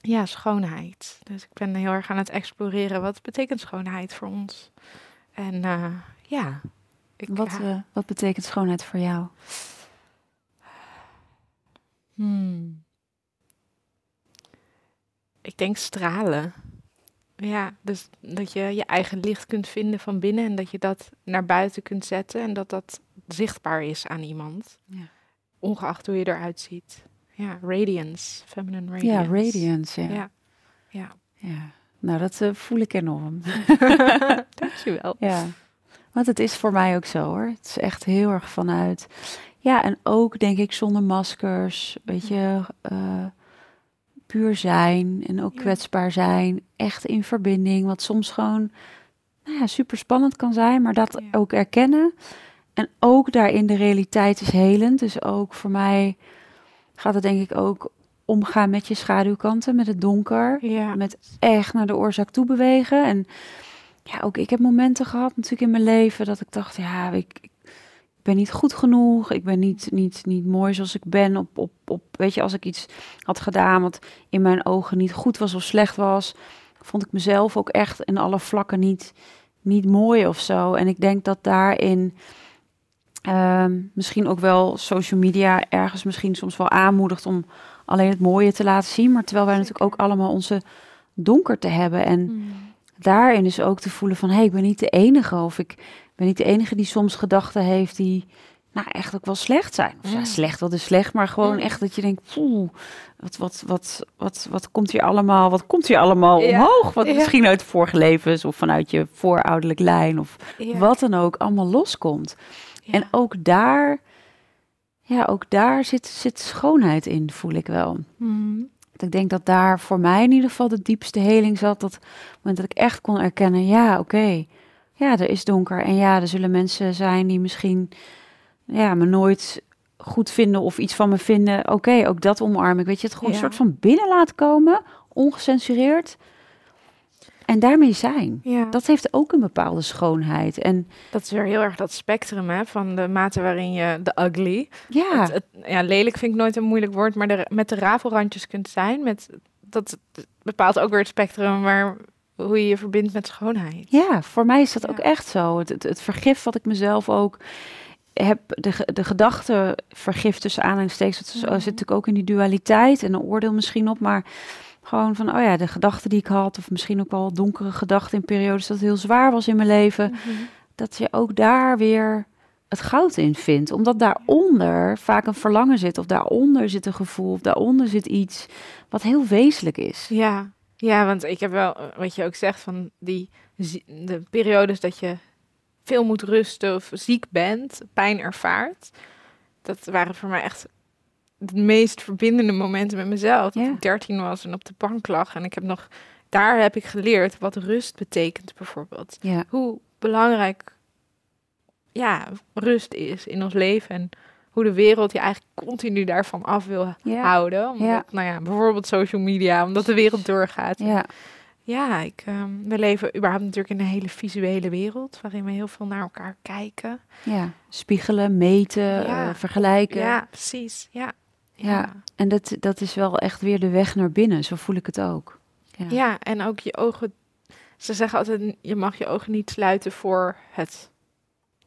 ja, schoonheid. Dus ik ben heel erg aan het exploreren. Wat betekent schoonheid voor ons? En eh, ja, ik, Wat, ja, eh, wat betekent schoonheid voor jou? hmm. ik denk stralen. Ja, dus dat je je eigen licht kunt vinden van binnen en dat je dat naar buiten kunt zetten en dat dat zichtbaar is aan iemand. Ja. Ongeacht hoe je eruit ziet. Ja, radiance, feminine radiance. Ja, radiance. Ja. Ja, ja. Ja. Nou, dat eh, voel ik enorm. Dankjewel. Ja, want het is voor mij ook zo hoor. Het is echt heel erg vanuit. Ja, en ook denk ik zonder maskers, weet je, eh, puur zijn en ook kwetsbaar zijn, echt in verbinding, wat soms gewoon nou ja, super spannend kan zijn, maar dat Ja. ook erkennen. En ook daarin de realiteit is helend. Dus ook voor mij gaat het denk ik ook omgaan met je schaduwkanten, met het donker Ja. met echt naar de oorzaak toe bewegen. En ja, ook ik heb momenten gehad natuurlijk in mijn leven dat ik dacht, ja, ik, ik ben niet goed genoeg. Ik ben niet, niet, niet mooi zoals ik ben. Op, op, op, weet je, als ik iets had gedaan wat in mijn ogen niet goed was of slecht was, vond ik mezelf ook echt in alle vlakken niet, niet mooi of zo. En ik denk dat daarin ehm, misschien ook wel social media ergens misschien soms wel aanmoedigt om alleen het mooie te laten zien. Maar terwijl wij natuurlijk ook allemaal onze donker te hebben. En Mm. Daarin is ook te voelen van... hé, hey, ik ben niet de enige. Of ik ben niet de enige die soms gedachten heeft die... nou, echt ook wel slecht zijn. Of ja, Mm. slecht, wat is slecht. Maar gewoon Mm. echt dat je denkt... Poeh, wat, wat, wat, wat, wat komt hier allemaal, wat komt hier allemaal Ja. omhoog? Wat Ja. misschien uit vorige levens of vanuit je voorouderlijk lijn... of wat dan ook allemaal loskomt. En ook daar... Ja, ook daar zit, zit schoonheid in, voel ik wel. Mm. Ik denk dat daar voor mij in ieder geval de diepste heling zat. Dat op het moment dat ik echt kon erkennen, ja, oké. ja, er is donker. En ja, er zullen mensen zijn die misschien ja, me nooit goed vinden of iets van me vinden. Oké, ook dat omarm ik. Weet je, het gewoon Ja. een soort van binnen laten komen, ongecensureerd. En daarmee zijn. Ja. Dat heeft ook een bepaalde schoonheid. En Dat is weer heel erg dat spectrum hè, van de mate waarin je de ugly. ja, Het, het- ja, lelijk vind ik nooit een moeilijk woord, maar de, met de rafelrandjes kunt zijn. Met, dat bepaalt ook weer het spectrum waar, hoe je je verbindt met schoonheid. Ja, voor mij is dat Ja. ook echt zo. Het, het, het vergif wat ik mezelf ook heb, de, de gedachte vergif tussen aanhalingstekens, dat is- Mhm. zit natuurlijk ook in die dualiteit en een oordeel misschien op, maar gewoon van, oh ja, de gedachten die ik had, of misschien ook wel donkere gedachten in periodes dat het heel zwaar was in mijn leven, dat je ook daar weer het goud in vindt. Omdat daaronder vaak een verlangen zit, of daaronder zit een gevoel, of daaronder zit iets wat heel wezenlijk is. Ja, ja, want ik heb wel, eh, wat je ook zegt, van die de periodes dat je veel moet rusten of ziek bent, pijn ervaart. Dat waren voor mij echt de meest verbindende momenten met mezelf. Dat Ja. ik 13 was en op de bank lag. En ik heb nog, daar heb ik geleerd wat rust betekent bijvoorbeeld. Ja, Hoe belangrijk ja, rust is in ons leven. En hoe de wereld je eigenlijk continu daarvan af wil ja, houden. Omdat, Ja. nou ja, bijvoorbeeld social media, omdat de wereld doorgaat. ja, Ja, ik, ehm, we leven überhaupt natuurlijk in een hele visuele wereld, waarin we heel veel naar elkaar kijken. ja. Spiegelen, meten, Ja. eh, vergelijken. Ja, precies. Ja. Ja. En dat, dat is wel echt weer de weg naar binnen. Zo voel ik het ook. Ja. Ja, en ook je ogen. Ze zeggen altijd, je mag je ogen niet sluiten voor het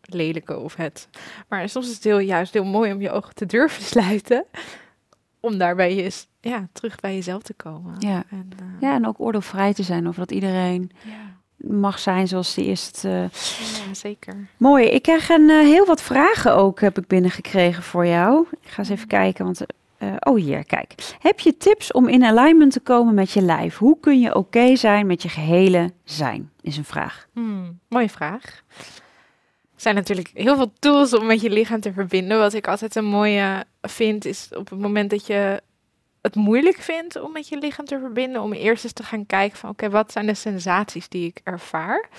lelijke of het. Maar soms is het heel, juist heel mooi om je ogen te durven sluiten. Om daarbij je, ja, terug bij jezelf te komen. Ja. En, eh, ja, en ook oordeelvrij te zijn over dat iedereen ja. mag zijn zoals die is. Het, eh, ja, zeker. Mooi. Ik krijg een, eh, heel wat vragen ook heb ik binnengekregen voor jou. Ik ga eens even kijken, want... eh, oh, hier, kijk. Heb je tips om in alignment te komen met je lijf? Hoe kun je oké zijn met je gehele zijn? Is een vraag. Hmm, mooie vraag. Er zijn natuurlijk heel veel tools om met je lichaam te verbinden. Wat ik altijd een mooie vind, is op het moment dat je het moeilijk vindt om met je lichaam te verbinden, om eerst eens te gaan kijken van oké, wat zijn de sensaties die ik ervaar?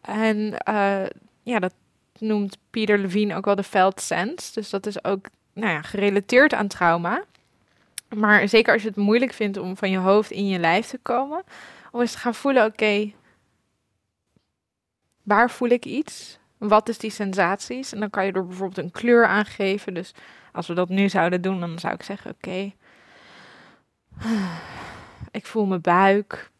En eh, ja, dat noemt Peter Levine ook wel de felt sense. Dus dat is ook nou ja, gerelateerd aan trauma. Maar zeker als je het moeilijk vindt om van je hoofd in je lijf te komen, om eens te gaan voelen, oké, waar voel ik iets? Wat is die sensaties? En dan kan je er bijvoorbeeld een kleur aangeven. Dus als we dat nu zouden doen, dan zou ik zeggen: Oké, ik voel mijn buik.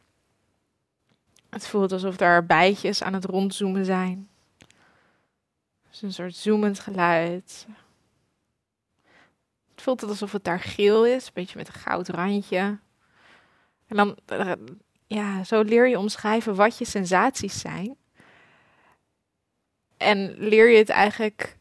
Het voelt alsof daar bijtjes aan het rondzoomen zijn. Dus een soort zoemend geluid. Voelt het alsof het daar geel is, een beetje met een goud randje. En dan, eh, ja, zo leer je omschrijven wat je sensaties zijn. En leer je het eigenlijk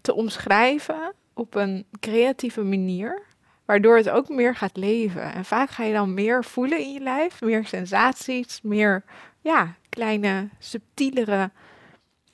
te omschrijven op een creatieve manier, waardoor het ook meer gaat leven. En vaak ga je dan meer voelen in je lijf, meer sensaties, meer ja, kleine, subtielere.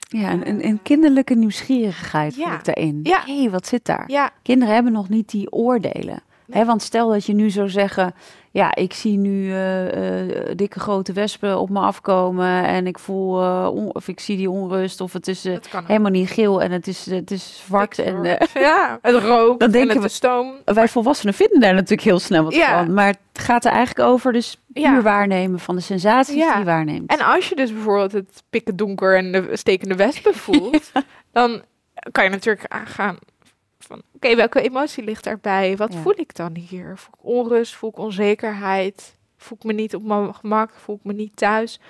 Ja, een, een, een kinderlijke nieuwsgierigheid Ja. voel ik daarin. Ja. Hé, hey, wat zit daar? Ja, Kinderen hebben nog niet die oordelen. Nee. Hè, want stel dat je nu zou zeggen, ja, ik zie nu eh, eh, dikke grote wespen op me afkomen en ik voel, eh, on- of ik zie die onrust, of het is helemaal niet geel en het is, het is zwart. En, eh, ja, het rook Dan en denken het we- stoom. wij volwassenen vinden daar natuurlijk heel snel wat Ja. van. Maar het gaat er eigenlijk over dus puur Ja. waarnemen van de sensaties Ja. die je waarneemt. En als je dus bijvoorbeeld het pikken donker en de stekende wespen voelt, dan kan je natuurlijk aangaan van, oké, welke emotie ligt daarbij? Wat Ja. voel ik dan hier? Voel ik onrust? Voel ik onzekerheid? Voel ik me niet op mijn gemak? Voel ik me niet thuis?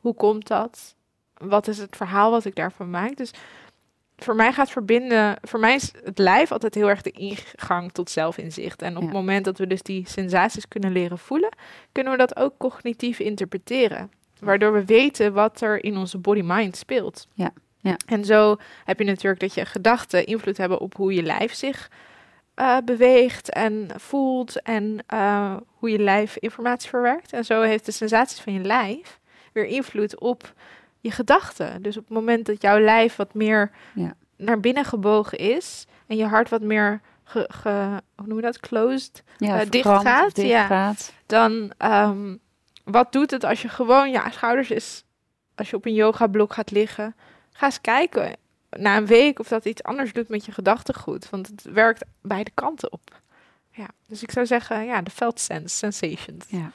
Hoe komt dat? Wat is het verhaal wat ik daarvan maak? Dus voor mij gaat verbinden, voor mij is het lijf altijd heel erg de ingang tot zelfinzicht. En op Ja. het moment dat we dus die sensaties kunnen leren voelen, kunnen we dat ook cognitief interpreteren. Waardoor we weten wat er in onze body-mind speelt. Ja, ja. En zo heb je natuurlijk dat je gedachten invloed hebben op hoe je lijf zich eh, beweegt en voelt en eh, hoe je lijf informatie verwerkt. En zo heeft de sensaties van je lijf weer invloed op je gedachten. Dus op het moment dat jouw lijf wat meer Ja. naar binnen gebogen is en je hart wat meer ge, ge- hoe noem je dat, closed, ja, eh, dicht gaat, dicht ja. gaat. dan ehm, wat doet het als je gewoon je schouders is, als je op een yogablok gaat liggen, ga eens kijken na een week of dat iets anders doet met je gedachtegoed, want het werkt beide kanten op. Ja, dus ik zou zeggen, ja, de felt sense, sensations. Ja.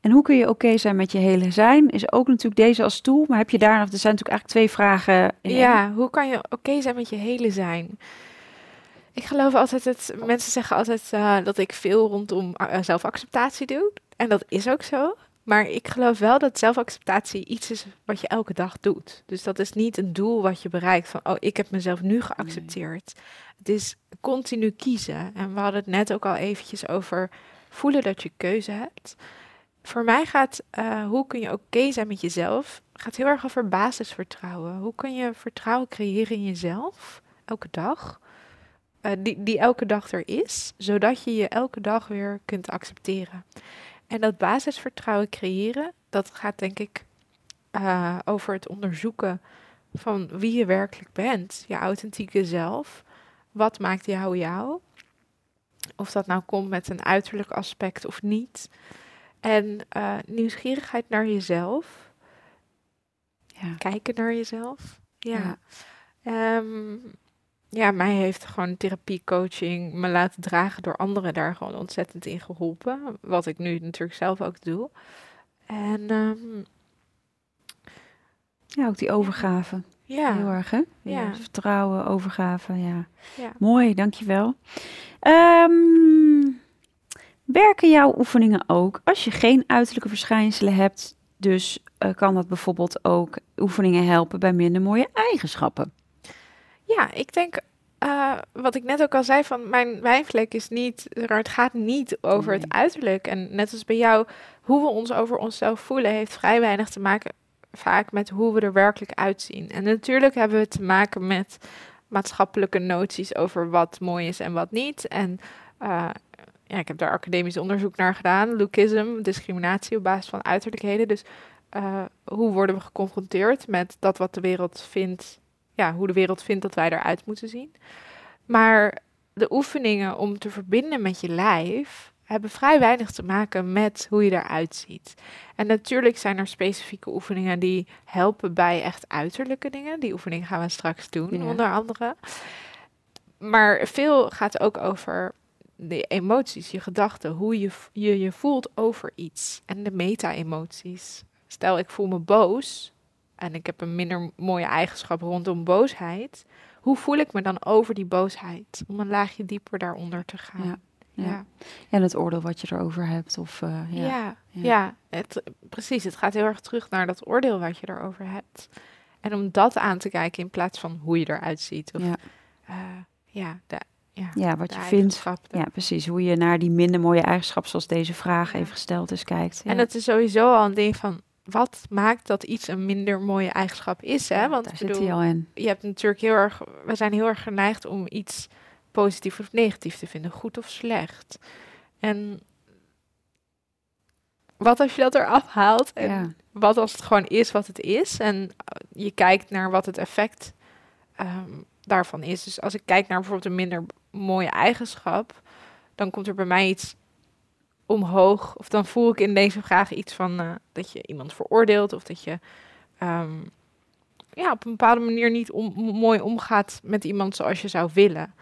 En hoe kun je oké zijn met je hele zijn? Is ook natuurlijk deze als tool. Maar heb je daar nog, er zijn natuurlijk eigenlijk twee vragen in. Ja, hoe kan je oké zijn met je hele zijn? Ik geloof altijd het, mensen zeggen altijd eh, dat ik veel rondom eh, zelfacceptatie doe. En dat is ook zo. Maar ik geloof wel dat zelfacceptatie iets is wat je elke dag doet. Dus dat is niet een doel wat je bereikt van, oh, ik heb mezelf nu geaccepteerd. Het is continu kiezen. En we hadden het net ook al eventjes over voelen dat je keuze hebt. Voor mij gaat, eh, hoe kun je oké zijn met jezelf, gaat heel erg over basisvertrouwen. Hoe kun je vertrouwen creëren in jezelf, elke dag, eh, die, die elke dag er is, zodat je je elke dag weer kunt accepteren. En dat basisvertrouwen creëren, dat gaat denk ik eh, over het onderzoeken van wie je werkelijk bent, je authentieke zelf. Wat maakt jou jou? Of dat nou komt met een uiterlijk aspect of niet. En eh, nieuwsgierigheid naar jezelf. Ja. Kijken naar jezelf. Ja. Ja. Ehm, ja, mij heeft gewoon therapie, coaching, me laten dragen door anderen daar gewoon ontzettend in geholpen. Wat ik nu natuurlijk zelf ook doe. En ehm, Ja, ook die overgave. ja, Heel erg, hè? Ja. Ja. Vertrouwen, overgave, ja. ja. Mooi, dankjewel. Ehm werken jouw oefeningen ook als je geen uiterlijke verschijnselen hebt? Dus eh, kan dat bijvoorbeeld ook oefeningen helpen bij minder mooie eigenschappen? Ja, ik denk, eh, wat ik net ook al zei, van mijn wijnvlek is niet, het gaat niet over Nee. het uiterlijk. En net als bij jou, hoe we ons over onszelf voelen, heeft vrij weinig te maken vaak met hoe we er werkelijk uitzien. En natuurlijk hebben we te maken met maatschappelijke noties over wat mooi is en wat niet. En eh, ja, ik heb daar academisch onderzoek naar gedaan. Lookism, discriminatie op basis van uiterlijkheden. Dus eh, hoe worden we geconfronteerd met dat wat de wereld vindt ja, hoe de wereld vindt dat wij eruit moeten zien. Maar de oefeningen om te verbinden met je lijf hebben vrij weinig te maken met hoe je eruit ziet. En natuurlijk zijn er specifieke oefeningen die helpen bij echt uiterlijke dingen. Die oefening gaan we straks doen, Ja. onder andere. Maar veel gaat ook over de emoties, je gedachten, hoe je, je voelt over iets. En de meta-emoties. Stel, ik voel me boos en ik heb een minder mooie eigenschap rondom boosheid. Hoe voel ik me dan over die boosheid? Om een laagje dieper daaronder te gaan. Ja, ja. ja. En het oordeel wat je erover hebt. Of, eh, Ja, ja. ja, het, precies. Het gaat heel erg terug naar dat oordeel wat je erover hebt. En om dat aan te kijken in plaats van hoe je eruit ziet. Of, Ja. eh, ja, de, ja, ja, wat je vindt. eigenschap, Ja, precies. Hoe je naar die minder mooie eigenschappen, zoals deze vraag even gesteld is, kijkt. Ja. En het is sowieso al een ding van... Wat maakt dat iets een minder mooie eigenschap is, hè? Want Daar ik zit bedoel, hij al in. je hebt natuurlijk heel erg... We zijn heel erg geneigd om iets positief of negatief te vinden. Goed of slecht. En wat als je dat eraf haalt? En Ja. wat als het gewoon is wat het is? En je kijkt naar wat het effect ehm, daarvan is. Dus als ik kijk naar bijvoorbeeld een minder mooie eigenschap, dan komt er bij mij iets omhoog. Of dan voel ik in deze vraag iets van eh, dat je iemand veroordeelt of dat je ehm, ja, op een bepaalde manier niet om, mooi omgaat met iemand zoals je zou willen.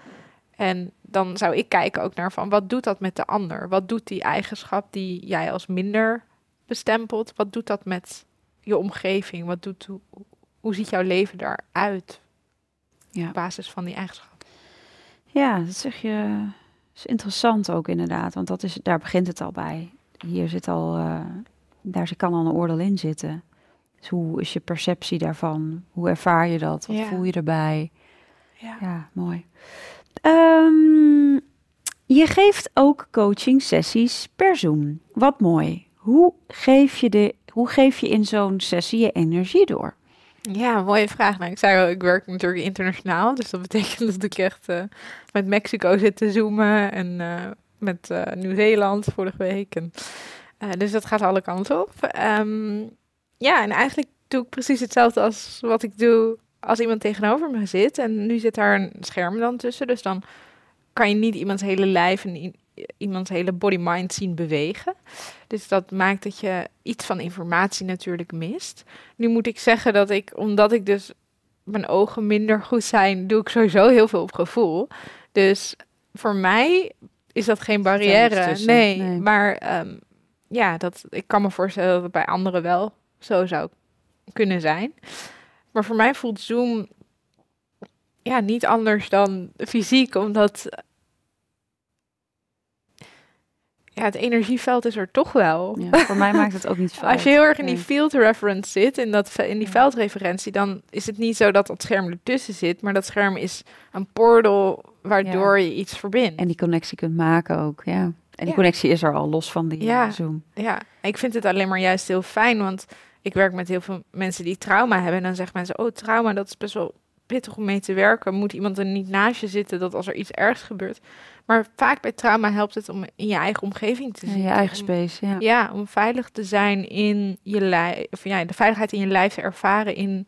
En dan zou ik kijken ook naar van wat doet dat met de ander? Wat doet die eigenschap die jij als minder bestempelt? Wat doet dat met je omgeving? Wat doet, hoe, hoe ziet jouw leven daaruit Ja. op basis van die eigenschap? Ja, dat zeg je. Is interessant ook inderdaad, want dat is, daar begint het al bij. Hier zit al, eh, daar zit- kan al een oordeel in zitten. Dus hoe is je perceptie daarvan? Hoe ervaar je dat? Wat Ja. voel je erbij? Ja. Ja, mooi. Ehm, je geeft ook coaching sessies per Zoom. Wat mooi. Hoe geef je, de, hoe geef je in zo'n sessie je energie door? Ja, mooie vraag. Nou, ik zei al, ik werk natuurlijk internationaal. Dus dat betekent dat ik echt eh, met Mexico zit te zoomen. En eh, met eh, Nieuw-Zeeland vorige week. En, dus dat gaat alle kanten op. Ehm, ja, en eigenlijk doe ik precies hetzelfde als wat ik doe als iemand tegenover me zit. En nu zit daar een scherm dan tussen. Dus dan kan je niet iemands hele lijf en iemands hele body-mind zien bewegen. Dus dat maakt dat je iets van informatie natuurlijk mist. Nu moet ik zeggen dat ik, omdat ik dus mijn ogen minder goed zijn, doe ik sowieso heel veel op gevoel. Dus voor mij is dat geen barrière. nee. maar ehm, ja, dat, ik kan me voorstellen dat het bij anderen wel zo zou kunnen zijn. Maar voor mij voelt Zoom ja, niet anders dan fysiek, omdat ja, het energieveld is er toch wel. Ja, voor mij maakt het ook niet veel Als je heel erg in die field reference zit, in, dat, in die veldreferentie, dan is het niet zo dat dat scherm ertussen zit, maar dat scherm is een portal waardoor je iets verbindt. En die connectie kunt maken ook, ja. En die Ja. connectie is er al los van die Ja. eh, Zoom. Ja, ik vind het alleen maar juist heel fijn, want ik werk met heel veel mensen die trauma hebben. En dan zeggen mensen, oh trauma, dat is best wel pittig om mee te werken. Moet iemand er niet naast je zitten dat als er iets ergs gebeurt. Maar vaak bij trauma helpt het om in je eigen omgeving te Ja, zitten. je eigen space, ja. Ja, om veilig te zijn in je lijf, of ja, de veiligheid in je lijf te ervaren in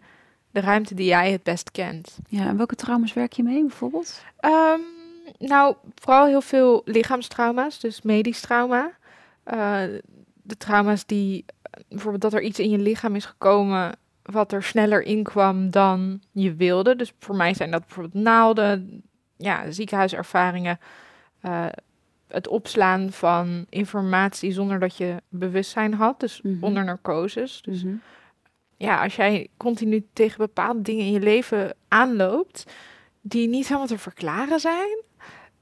de ruimte die jij het best kent. ja. En welke trauma's werk je mee bijvoorbeeld? Ehm, nou, vooral heel veel lichaamstrauma's, dus medisch trauma. Eh, de trauma's die, bijvoorbeeld dat er iets in je lichaam is gekomen wat er sneller in kwam dan je wilde. Dus voor mij zijn dat bijvoorbeeld naalden, ja, ziekenhuiservaringen, eh, het opslaan van informatie zonder dat je bewustzijn had, dus Mhm. onder narcoses. Dus Mhm. ja, als jij continu tegen bepaalde dingen in je leven aanloopt die niet helemaal te verklaren zijn,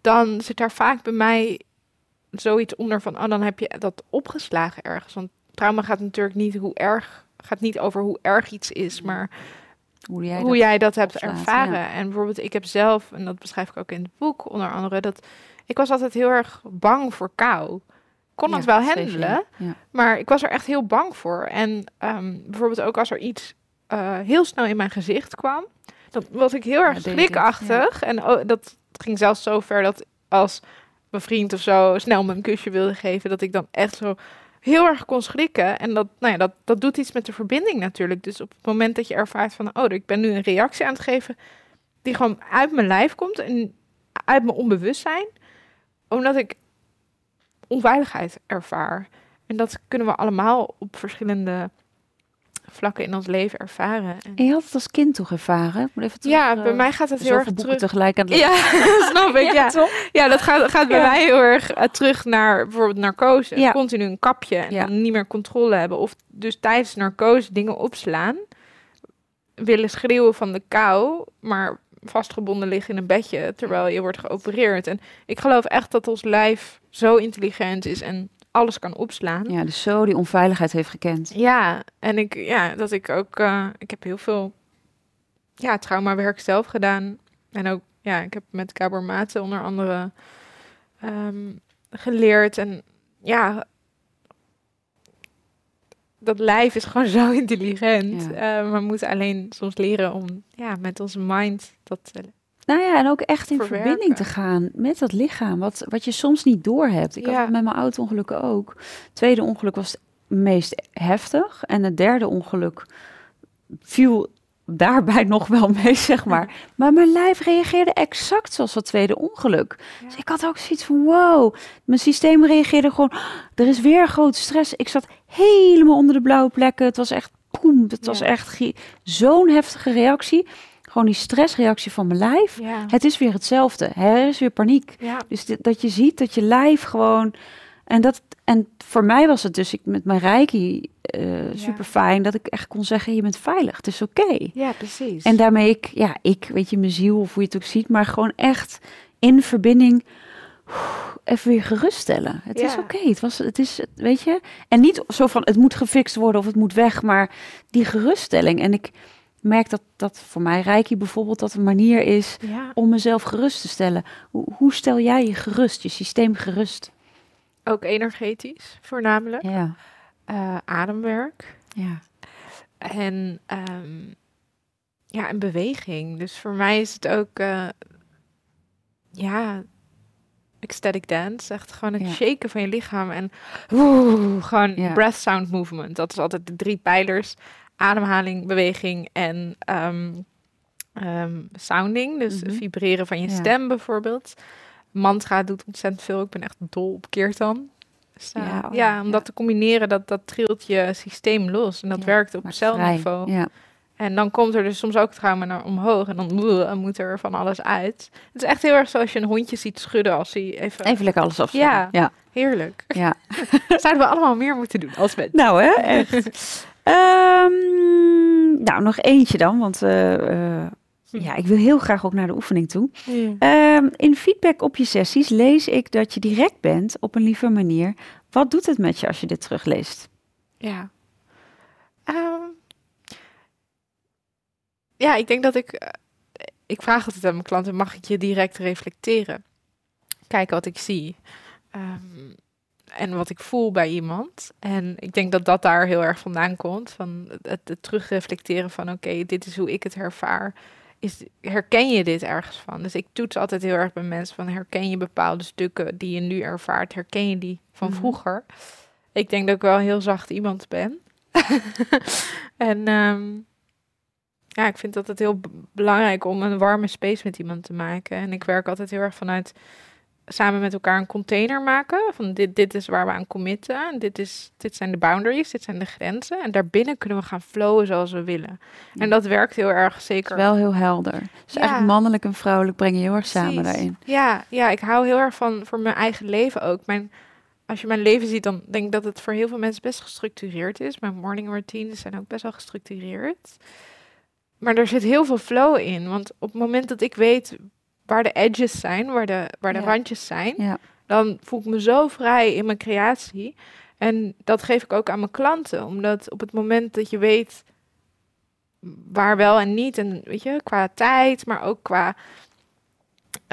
dan zit daar vaak bij mij zoiets onder van, oh, dan heb je dat opgeslagen ergens. Want trauma gaat natuurlijk niet hoe erg, gaat niet over hoe erg iets is, maar Hoe jij hoe dat jij dat hebt ervaren. ja. En bijvoorbeeld, ik heb zelf, en dat beschrijf ik ook in het boek onder andere, dat ik was altijd heel erg bang voor kou. Ik kon Ja, het wel dat handelen, Ja. maar ik was er echt heel bang voor. En ehm, bijvoorbeeld ook als er iets eh, heel snel in mijn gezicht kwam, dan was ik heel Ja, erg schrikachtig. En oh, dat ging zelfs zo ver dat als mijn vriend of zo snel me een kusje wilde geven, dat ik dan echt zo heel erg kon schrikken. En dat, nou ja, dat, dat doet iets met de verbinding natuurlijk. Dus op het moment dat je ervaart van, oh, ik ben nu een reactie aan het geven die gewoon uit mijn lijf komt en uit mijn onbewustzijn, omdat ik onveiligheid ervaar. En dat kunnen we allemaal op verschillende vlakken in ons leven ervaren. En je had het als kind toch ervaren? Even terug, ja, eh, bij mij gaat het heel erg terug. tegelijk aan het Ja, snap ik. Ja, toch? ja dat gaat, gaat bij Ja. mij heel erg eh, terug naar bijvoorbeeld narcose. Ja. Continu een kapje en dan niet meer controle hebben. Of dus tijdens narcose dingen opslaan. Willen schreeuwen van de kou, maar vastgebonden liggen in een bedje terwijl je wordt geopereerd. En ik geloof echt dat ons lijf zo intelligent is en alles kan opslaan. Ja, dus zo die onveiligheid heeft gekend. Ja, en ik, ja, dat ik ook, eh, ik heb heel veel, ja, traumawerk zelf gedaan. En ook, ja, ik heb met Gabor Mate onder andere ehm, geleerd. En ja, dat lijf is gewoon zo intelligent. Ja. Eh, we moeten alleen soms leren om, ja, met onze mind dat te Nou ja, en ook echt in Verwerken. verbinding te gaan met dat lichaam, wat, wat je soms niet doorhebt. Ik had het met mijn auto-ongelukken ook. Het tweede ongeluk was het meest heftig. En het derde ongeluk viel daarbij nog wel mee, zeg maar. Maar mijn lijf reageerde exact zoals dat tweede ongeluk. Dus ik had ook zoiets van, wow. Mijn systeem reageerde gewoon, "Ah, er is weer grote stress. Ik zat helemaal onder de blauwe plekken. Het was echt, boem, het was echt zo'n heftige reactie. Gewoon die stressreactie van mijn lijf. Ja. Het is weer hetzelfde. Er is weer paniek. ja. Dus dit- dat je ziet dat je lijf gewoon. En, dat, en voor mij was het dus ik met mijn reiki eh, super fijn dat ik echt kon zeggen: je bent veilig, het is oké. ja, precies. En daarmee ik, ja, ik, weet je, mijn ziel of hoe je het ook ziet, maar gewoon echt in verbinding even weer geruststellen. Het is oké, het was, het is, weet je, en niet zo van het moet gefixt worden of het moet weg, maar die geruststelling. En ik merk dat dat voor mij reiki bijvoorbeeld dat een manier is ja. om mezelf gerust te stellen. Hoe, hoe stel jij je gerust, je systeem gerust? Ook energetisch, voornamelijk. Ja, Eh, ademwerk. ja, En ehm, ja, en beweging. Dus voor mij is het ook, eh, ja, ecstatic dance. Echt gewoon het Ja. shaken van je lichaam. En woe, gewoon Ja. breath sound movement. Dat is altijd de drie pijlers. Ademhaling, beweging en ehm, ehm, sounding. Dus Mhm. vibreren van je Ja. stem bijvoorbeeld. Mantra doet ontzettend veel. Ik ben echt dol op keertan. Dus, eh, Ja, ja, oh ja, om ja. dat te combineren, dat, dat trilt je systeem los. En dat Ja, werkt op celniveau. Ja, En dan komt er dus soms ook trauma naar omhoog. En dan uh, moet er van alles uit. Het is echt heel erg zoals je een hondje ziet schudden als hij even... even lekker alles afzetten. Ja. ja. Heerlijk. ja. Zouden we allemaal meer moeten doen als mensen. Nou hè, echt. Ehm, nou, nog eentje dan, want eh, ja, ik wil heel graag ook naar de oefening toe. Ehm, in feedback op je sessies lees ik dat je direct bent op een lieve manier. Wat doet het met je als je dit terugleest? Ja. Ehm, ja, ik denk dat ik... eh, ik vraag altijd aan mijn klanten, mag ik je direct reflecteren? Kijken wat ik zie. Ehm, en wat ik voel bij iemand. En ik denk dat dat daar heel erg vandaan komt. Van het, het terugreflecteren van, oké, dit is hoe ik het ervaar. Is, herken je dit ergens van? Dus ik toets altijd heel erg bij mensen van, herken je bepaalde stukken die je nu ervaart? Herken je die van Mhm. vroeger? Ik denk dat ik wel heel zacht iemand ben. en ehm, ja, ik vind dat het heel belangrijk om een warme space met iemand te maken. En ik werk altijd heel erg vanuit samen met elkaar een container maken. Van dit, dit is waar we aan committen. En dit, is, dit zijn de boundaries, dit zijn de grenzen. En daarbinnen kunnen we gaan flowen zoals we willen. En dat werkt heel erg zeker. wel heel helder. Dus Ja. eigenlijk mannelijk en vrouwelijk brengen heel erg samen Precies. daarin. Ja, ja, ik hou heel erg van voor mijn eigen leven ook. Mijn, als je mijn leven ziet, dan denk ik dat het voor heel veel mensen best gestructureerd is. Mijn morning routines zijn ook best wel gestructureerd. Maar er zit heel veel flow in. Want op het moment dat ik weet waar de edges zijn, waar de, waar de Ja. randjes zijn, Ja. dan voel ik me zo vrij in mijn creatie. En dat geef ik ook aan mijn klanten. Omdat op het moment dat je weet waar wel en niet, en weet je, qua tijd, maar ook qua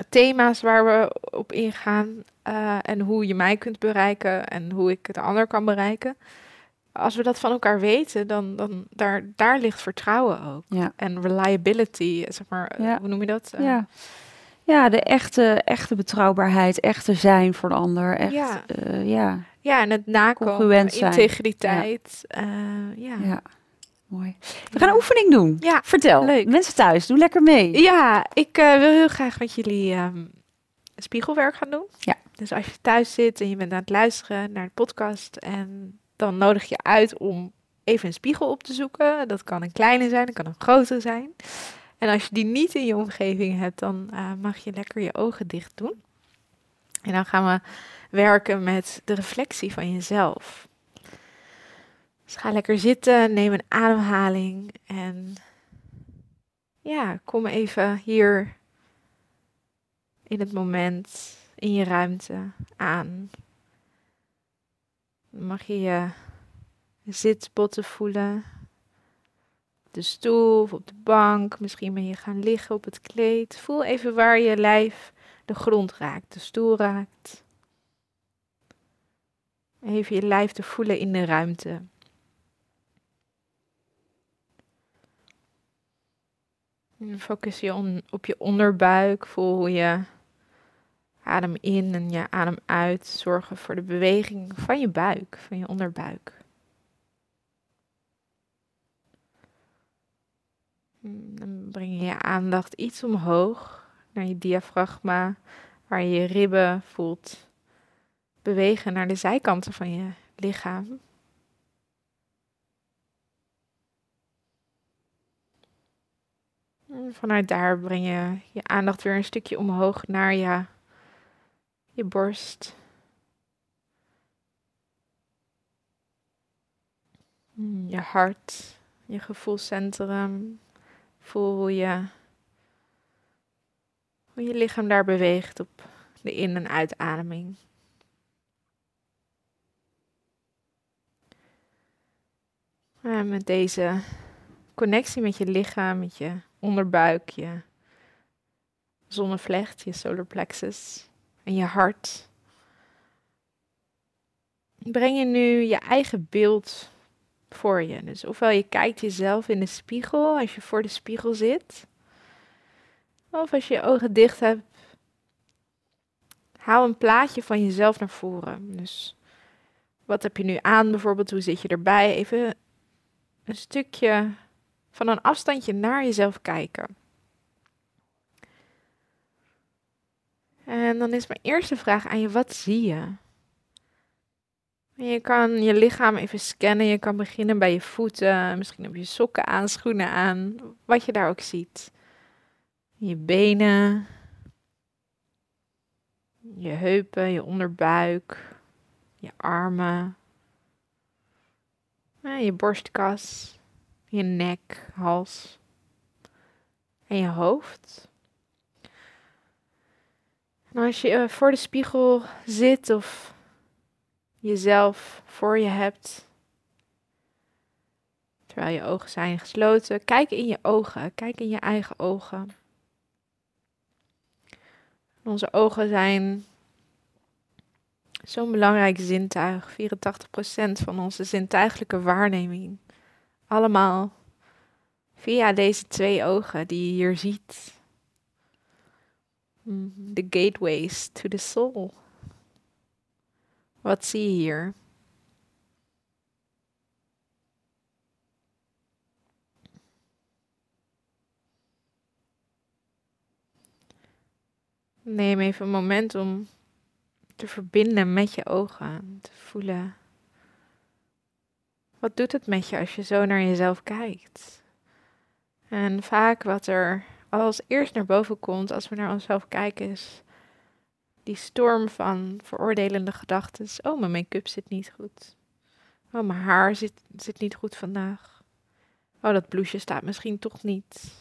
thema's waar we op ingaan eh, en hoe je mij kunt bereiken en hoe ik de ander kan bereiken. Als we dat van elkaar weten, dan, dan daar, daar ligt vertrouwen ook. Ja. En reliability, zeg maar, eh, Ja. hoe noem je dat? Eh, Ja. Ja, de echte, echte betrouwbaarheid, echte zijn voor de ander. Echt, Ja. ja. ja, Ja, en het nakomen, integriteit. eh, ja. ja. Mooi. We gaan een oefening doen. Ja, Vertel. leuk. Mensen thuis, doe lekker mee. Ja, ik eh, wil heel graag met jullie ehm, spiegelwerk gaan doen. Ja. Dus als je thuis zit en je bent aan het luisteren naar de podcast en dan nodig je uit om even een spiegel op te zoeken. Dat kan een kleine zijn, dat kan een grote zijn. En als je die niet in je omgeving hebt, dan eh, mag je lekker je ogen dicht doen. En dan gaan we werken met de reflectie van jezelf. Dus ga lekker zitten, neem een ademhaling en ja, kom even hier in het moment, in je ruimte aan. Dan mag je je zitbotten voelen. De stoel of op de bank. Misschien ben je gaan liggen op het kleed. Voel even waar je lijf de grond raakt, de stoel raakt. Even je lijf te voelen in de ruimte. Focus je on, op je onderbuik. Voel je adem in en je adem uit. Zorgen voor de beweging van je buik, van je onderbuik. Dan breng je je aandacht iets omhoog naar je diafragma, waar je je ribben voelt bewegen naar de zijkanten van je lichaam. vanuit daar breng je je aandacht weer een stukje omhoog naar je, je borst. Je hart, je gevoelscentrum. Voel hoe je, hoe je lichaam daar beweegt op de in- en uitademing. En met deze connectie met je lichaam, met je onderbuik, je zonnevlecht, je solar plexus en je hart. Breng je nu je eigen beeld voor je. Dus ofwel je kijkt jezelf in de spiegel als je voor de spiegel zit, of als je je ogen dicht hebt, haal een plaatje van jezelf naar voren. Dus wat heb je nu aan bijvoorbeeld? Hoe zit je erbij? Even een stukje van een afstandje naar jezelf kijken. En dan is mijn eerste vraag aan je: wat zie je? Je kan je lichaam even scannen. Je kan beginnen bij je voeten. Misschien heb je sokken aan, schoenen aan. Wat je daar ook ziet. Je benen. Je heupen, je onderbuik. Je armen. Je borstkas je nek, hals en je hoofd. En als je eh, voor de spiegel zit of jezelf voor je hebt, terwijl je ogen zijn gesloten, kijk in je ogen, kijk in je eigen ogen. Onze ogen zijn zo'n belangrijk zintuig, 84% van onze zintuigelijke waarneming allemaal via deze twee ogen die je hier ziet. The gateways to the soul. Wat zie je hier? Neem even een moment om te verbinden met je ogen, te voelen wat doet het met je als je zo naar jezelf kijkt? En vaak wat er als eerst naar boven komt als we naar onszelf kijken is die storm van veroordelende gedachten. Oh, mijn make-up zit niet goed. Oh, mijn haar zit, zit niet goed vandaag. Oh, dat blouseje staat misschien toch niet.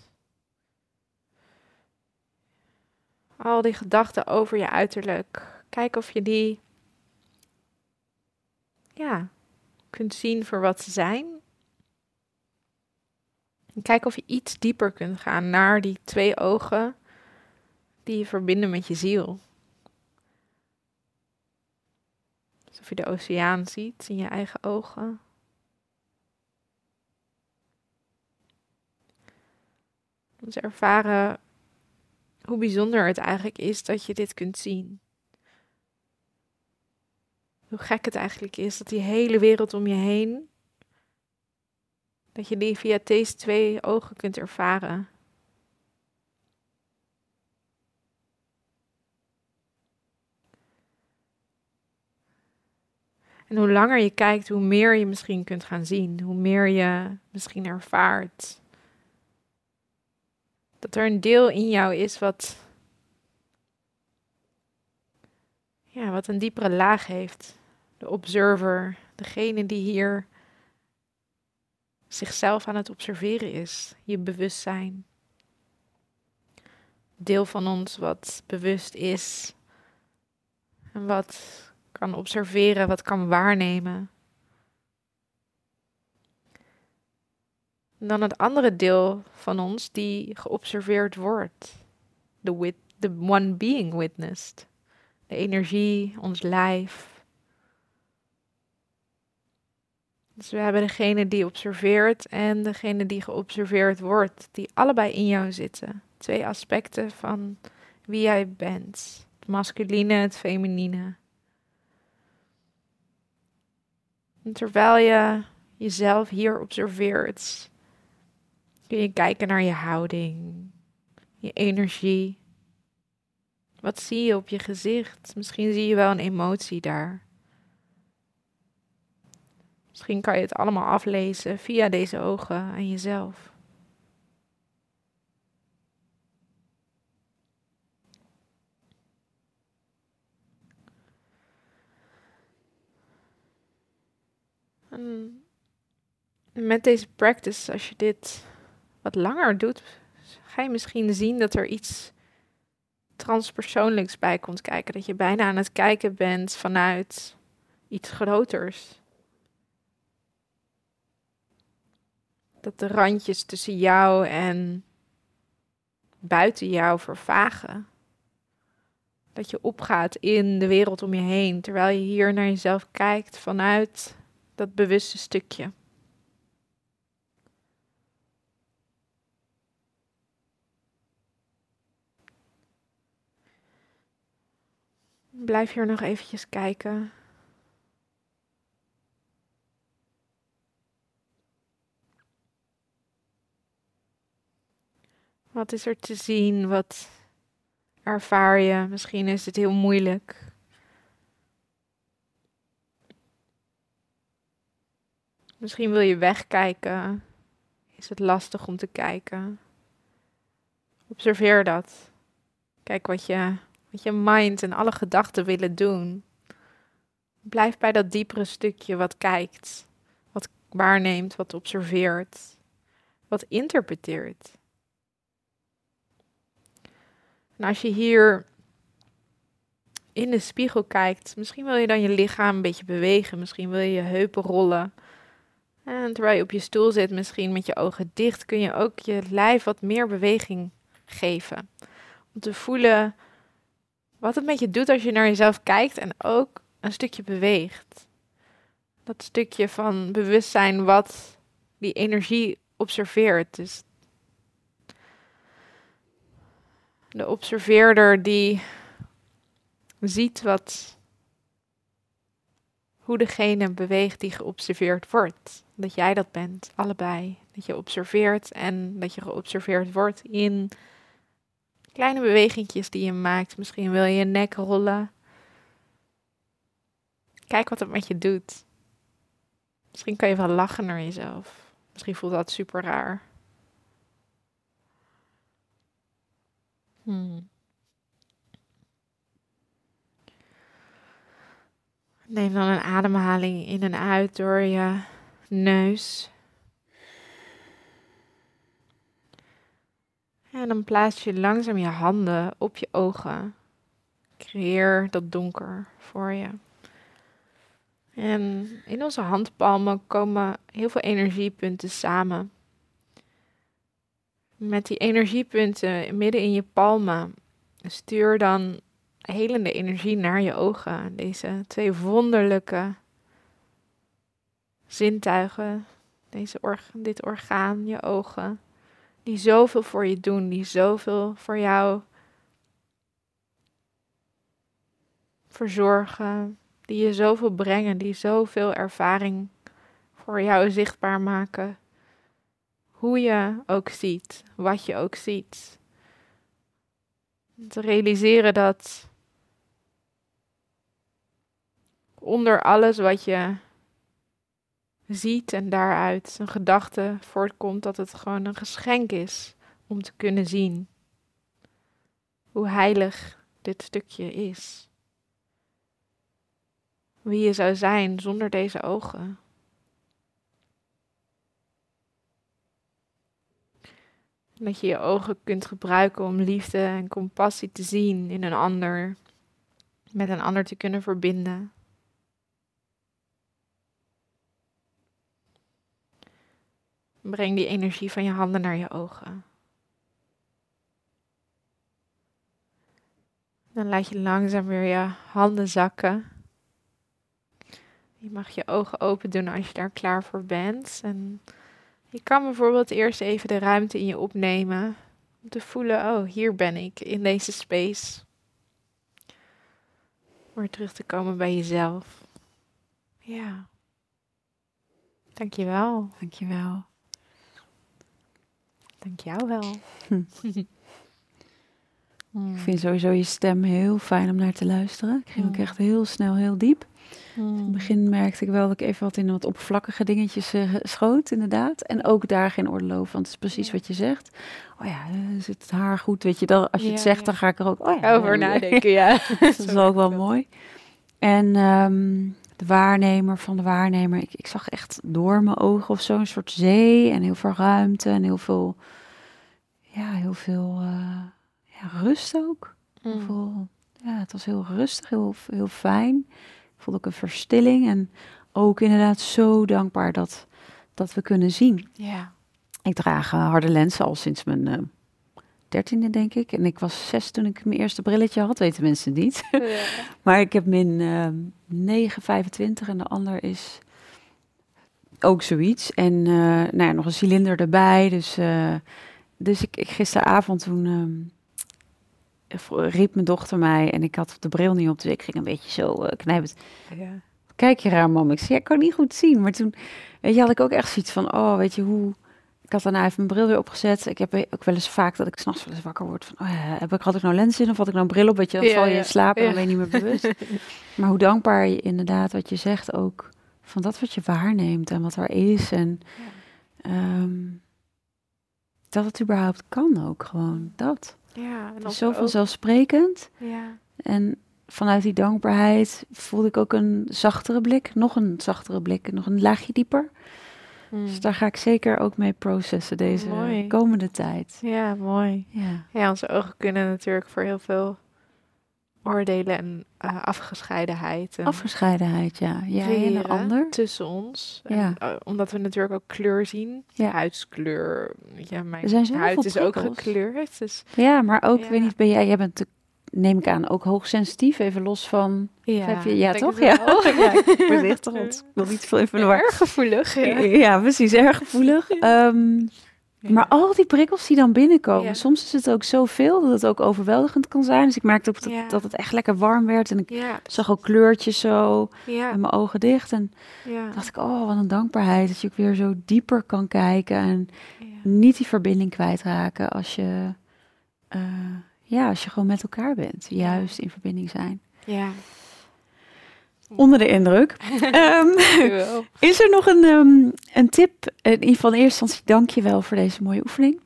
Al die gedachten over je uiterlijk. Kijk of je die ja, kunt zien voor wat ze zijn. En kijk of je iets dieper kunt gaan naar die twee ogen die je verbinden met je ziel. Alsof je de oceaan ziet in je eigen ogen. Om te ervaren hoe bijzonder het eigenlijk is dat je dit kunt zien hoe gek het eigenlijk is dat die hele wereld om je heen, dat je die via deze twee ogen kunt ervaren. En hoe langer je kijkt, hoe meer je misschien kunt gaan zien, hoe meer je misschien ervaart. Dat er een deel in jou is wat, ja, wat een diepere laag heeft de observer, degene die hier zichzelf aan het observeren is, je bewustzijn. Deel van ons wat bewust is en wat kan observeren, wat kan waarnemen. En dan het andere deel van ons die geobserveerd wordt. The, wit the one being witnessed. De energie, ons lijf, Dus we hebben degene die observeert en degene die geobserveerd wordt, die allebei in jou zitten. Twee aspecten van wie jij bent: het masculine, het feminine. Terwijl je jezelf hier observeert, kun je kijken naar je houding, je energie. Wat zie je op je gezicht? Misschien zie je wel een emotie daar. Misschien kan je het allemaal aflezen via deze ogen aan jezelf. Met deze practice, als je dit wat langer doet, ga je misschien zien dat er iets transpersoonlijks bij komt kijken. Dat je bijna aan het kijken bent vanuit iets groters. Dat de randjes tussen jou en buiten jou vervagen. Dat je opgaat in de wereld om je heen, terwijl je hier naar jezelf kijkt vanuit dat bewuste stukje. Blijf hier nog eventjes kijken. Wat is er te zien? Wat ervaar je? Misschien is het heel moeilijk. Misschien wil je wegkijken. Is het lastig om te kijken? Observeer dat. Kijk wat je, wat je mind en alle gedachten willen doen. Blijf bij dat diepere stukje wat kijkt, wat waarneemt, wat observeert, wat interpreteert. En als je hier in de spiegel kijkt, misschien wil je dan je lichaam een beetje bewegen, misschien wil je je heupen rollen. En terwijl je op je stoel zit, misschien met je ogen dicht, kun je ook je lijf wat meer beweging geven. Om te voelen wat het met je doet als je naar jezelf kijkt en ook een stukje beweegt. Dat stukje van bewustzijn wat die energie observeert. Dus de observeerder die ziet wat hoe degene beweegt die geobserveerd wordt. Dat jij dat bent, allebei. Dat je observeert en dat je geobserveerd wordt in kleine bewegingjes die je maakt. Misschien wil je je nek rollen. Kijk wat het met je doet. Misschien kan je wel lachen naar jezelf. Misschien voelt dat super raar. Hmm. Neem dan een ademhaling in en uit door je neus. En dan plaats je langzaam je handen op je ogen. Creëer dat donker voor je. En in onze handpalmen komen heel veel energiepunten samen. Met die energiepunten midden in je palmen stuur dan helende energie naar je ogen. Deze twee wonderlijke zintuigen, deze dit orgaan, je ogen, die zoveel voor je doen, die zoveel voor jou verzorgen, die je zoveel brengen, die zoveel ervaring voor jou zichtbaar maken. Hoe je ook ziet, wat je ook ziet. Te realiseren dat onder alles wat je ziet en daaruit een gedachte voortkomt dat het gewoon een geschenk is om te kunnen zien hoe heilig dit stukje is. Wie je zou zijn zonder deze ogen. Dat je je ogen kunt gebruiken om liefde en compassie te zien in een ander, met een ander te kunnen verbinden. Breng die energie van je handen naar je ogen. Dan laat je langzaam weer je handen zakken. Je mag je ogen open doen als je daar klaar voor bent. En je kan bijvoorbeeld eerst even de ruimte in je opnemen. Om te voelen, oh, hier ben ik in deze space. Om terug te komen bij jezelf. Ja. Dankjewel. Dankjewel. Dank jou wel. Hm. Ik vind sowieso je stem heel fijn om naar te luisteren. Ik ging ook echt heel snel, heel diep. In het begin merkte ik wel dat ik even wat in wat oppervlakkige dingetjes eh, schoot, inderdaad. En ook daar geen over, want het is precies Ja. wat je zegt. Oh ja, eh, zit het haar goed? Weet je, dan, als je het zegt, ja. dan ga ik er ook oh Over nadenken, ja. dat is ook wel mooi. En ehm, de waarnemer van de waarnemer, ik, ik zag echt door mijn ogen of zo een soort zee en heel veel ruimte en heel veel, ja, heel veel eh, ja, rust ook. Hmm. veel, ja, het was heel rustig, heel, heel fijn. Ik voelde ook een verstilling en ook inderdaad zo dankbaar dat, dat we kunnen zien. Ja. Ik draag eh, harde lenzen al sinds mijn eh, dertiende, denk ik. En ik was zes toen ik mijn eerste brilletje had, weten mensen niet. Maar ik heb min eh 9,25 en de ander is ook zoiets. En nou ja, nog een cilinder erbij. Dus, dus ik, ik gisteravond toen ehm, riep mijn dochter mij en ik had de bril niet op. Dus ik ging een beetje zo eh knijpen. ja. Kijk je raar, mam. Ik zei, ja, ik kan niet goed zien. Maar toen weet je, had ik ook echt zoiets van, oh, weet je hoe... Ik had daarna even mijn bril weer opgezet. Ik heb ook wel eens vaak dat ik s'nachts wel eens wakker word van, oh ja, heb ik, had ik nou lens in of had ik nou een bril op? Weet je, dan Ja, val je in slaap en dan ben je niet meer bewust. maar hoe dankbaar je inderdaad, wat je zegt ook, van dat wat je waarneemt en wat er is. En ehm, dat het überhaupt kan ook gewoon, dat. Ja, en als is zo vanzelfsprekend. Ja. En vanuit die dankbaarheid voelde ik ook een zachtere blik, nog een zachtere blik, nog een laagje dieper. Hmm. Dus daar ga ik zeker ook mee processen deze Mooi. komende tijd. Ja, mooi. Ja, Ja, onze ogen kunnen natuurlijk voor heel veel oordelen en eh, afgescheidenheid. En afgescheidenheid, ja. Jij en een creëren ander. tussen ons. En, Ja. eh, omdat we natuurlijk ook kleur zien. Ja. Huidskleur. Ja, mijn huid is ook gekleurd. Dus Ja, maar ook, Ja. weet niet, ben jij, jij bent, de- neem ik aan, ook hoogsensitief, even los van... ja, heb je, ja toch? Ja. ja, ik ben ik wil niet veel even de. Erg gevoelig. Ja. Ja, precies, erg gevoelig. Maar al die prikkels die dan binnenkomen, Ja. soms is het ook zoveel dat het ook overweldigend kan zijn. Dus ik merkte ook dat, Ja. dat het echt lekker warm werd en ik zag ook kleurtjes zo ja, en mijn ogen dicht. En ja. dacht ik, oh, wat een dankbaarheid dat je ook weer zo dieper kan kijken en niet die verbinding kwijtraken als je, eh, ja, als je gewoon met elkaar bent. Juist in verbinding zijn. Ja. Onder de indruk. Ehm, is er nog een, ehm, een tip? In ieder geval in eerste instantie dank je wel voor deze mooie oefening.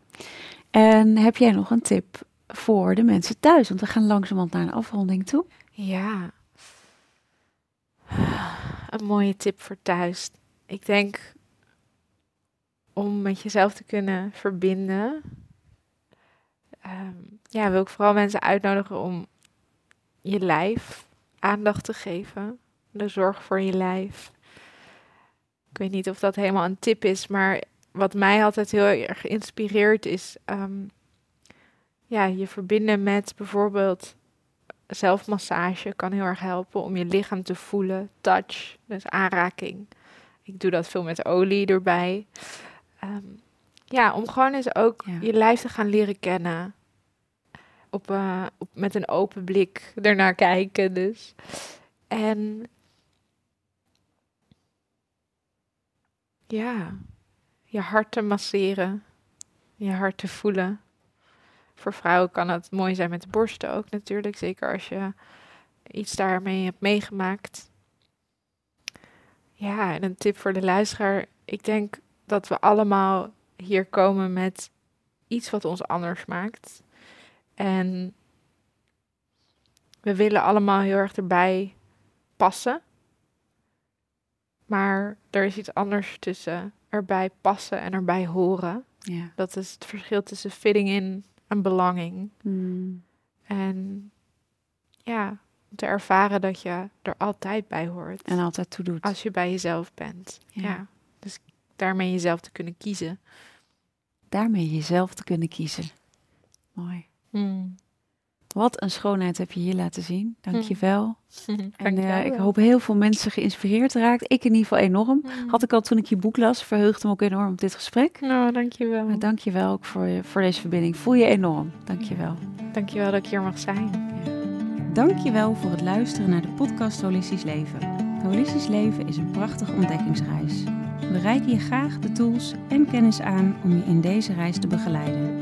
En heb jij nog een tip voor de mensen thuis? Want we gaan langzamerhand naar een afronding toe. Ja. Een mooie tip voor thuis. Ik denk om met jezelf te kunnen verbinden. ehm, ja, wil ik vooral mensen uitnodigen om je lijf aandacht te geven. De zorg voor je lijf. Ik weet niet of dat helemaal een tip is, maar wat mij altijd heel erg inspireert is ehm, ja, je verbinden met bijvoorbeeld zelfmassage kan heel erg helpen om je lichaam te voelen. Touch, dus aanraking. Ik doe dat veel met olie erbij. Ehm, ja, om gewoon eens ook Ja. je lijf te gaan leren kennen. Op, eh, op, met een open blik ernaar kijken dus. En ja, je hart te masseren. Je hart te voelen. Voor vrouwen kan het mooi zijn met de borsten ook natuurlijk. Zeker als je iets daarmee hebt meegemaakt. Ja, en een tip voor de luisteraar. Ik denk dat we allemaal hier komen met iets wat ons anders maakt. En we willen allemaal heel erg erbij passen. Maar er is iets anders tussen erbij passen en erbij horen. Ja. Dat is het verschil tussen fitting in en belonging. Hmm. En ja, te ervaren dat je er altijd bij hoort. En altijd toe doet. als je bij jezelf bent. Ja. Ja. Dus daarmee jezelf te kunnen kiezen. Daarmee jezelf te kunnen kiezen. Mooi. Wat een schoonheid heb je hier laten zien. Dank je wel. En Dankjewel. eh, ik hoop heel veel mensen geïnspireerd raakt. Ik in ieder geval enorm. Mm. Had ik al toen ik je boek las. Verheugde me ook enorm op dit gesprek. Nou, dankjewel. Maar dank je wel ook voor, je, voor deze verbinding. Voel je enorm. Dank je wel. Dankjewel dat ik hier mag zijn. Dankjewel voor het luisteren naar de podcast Holistisch Leven. Holistisch Leven is een prachtige ontdekkingsreis. We reiken je graag de tools en kennis aan om je in deze reis te begeleiden.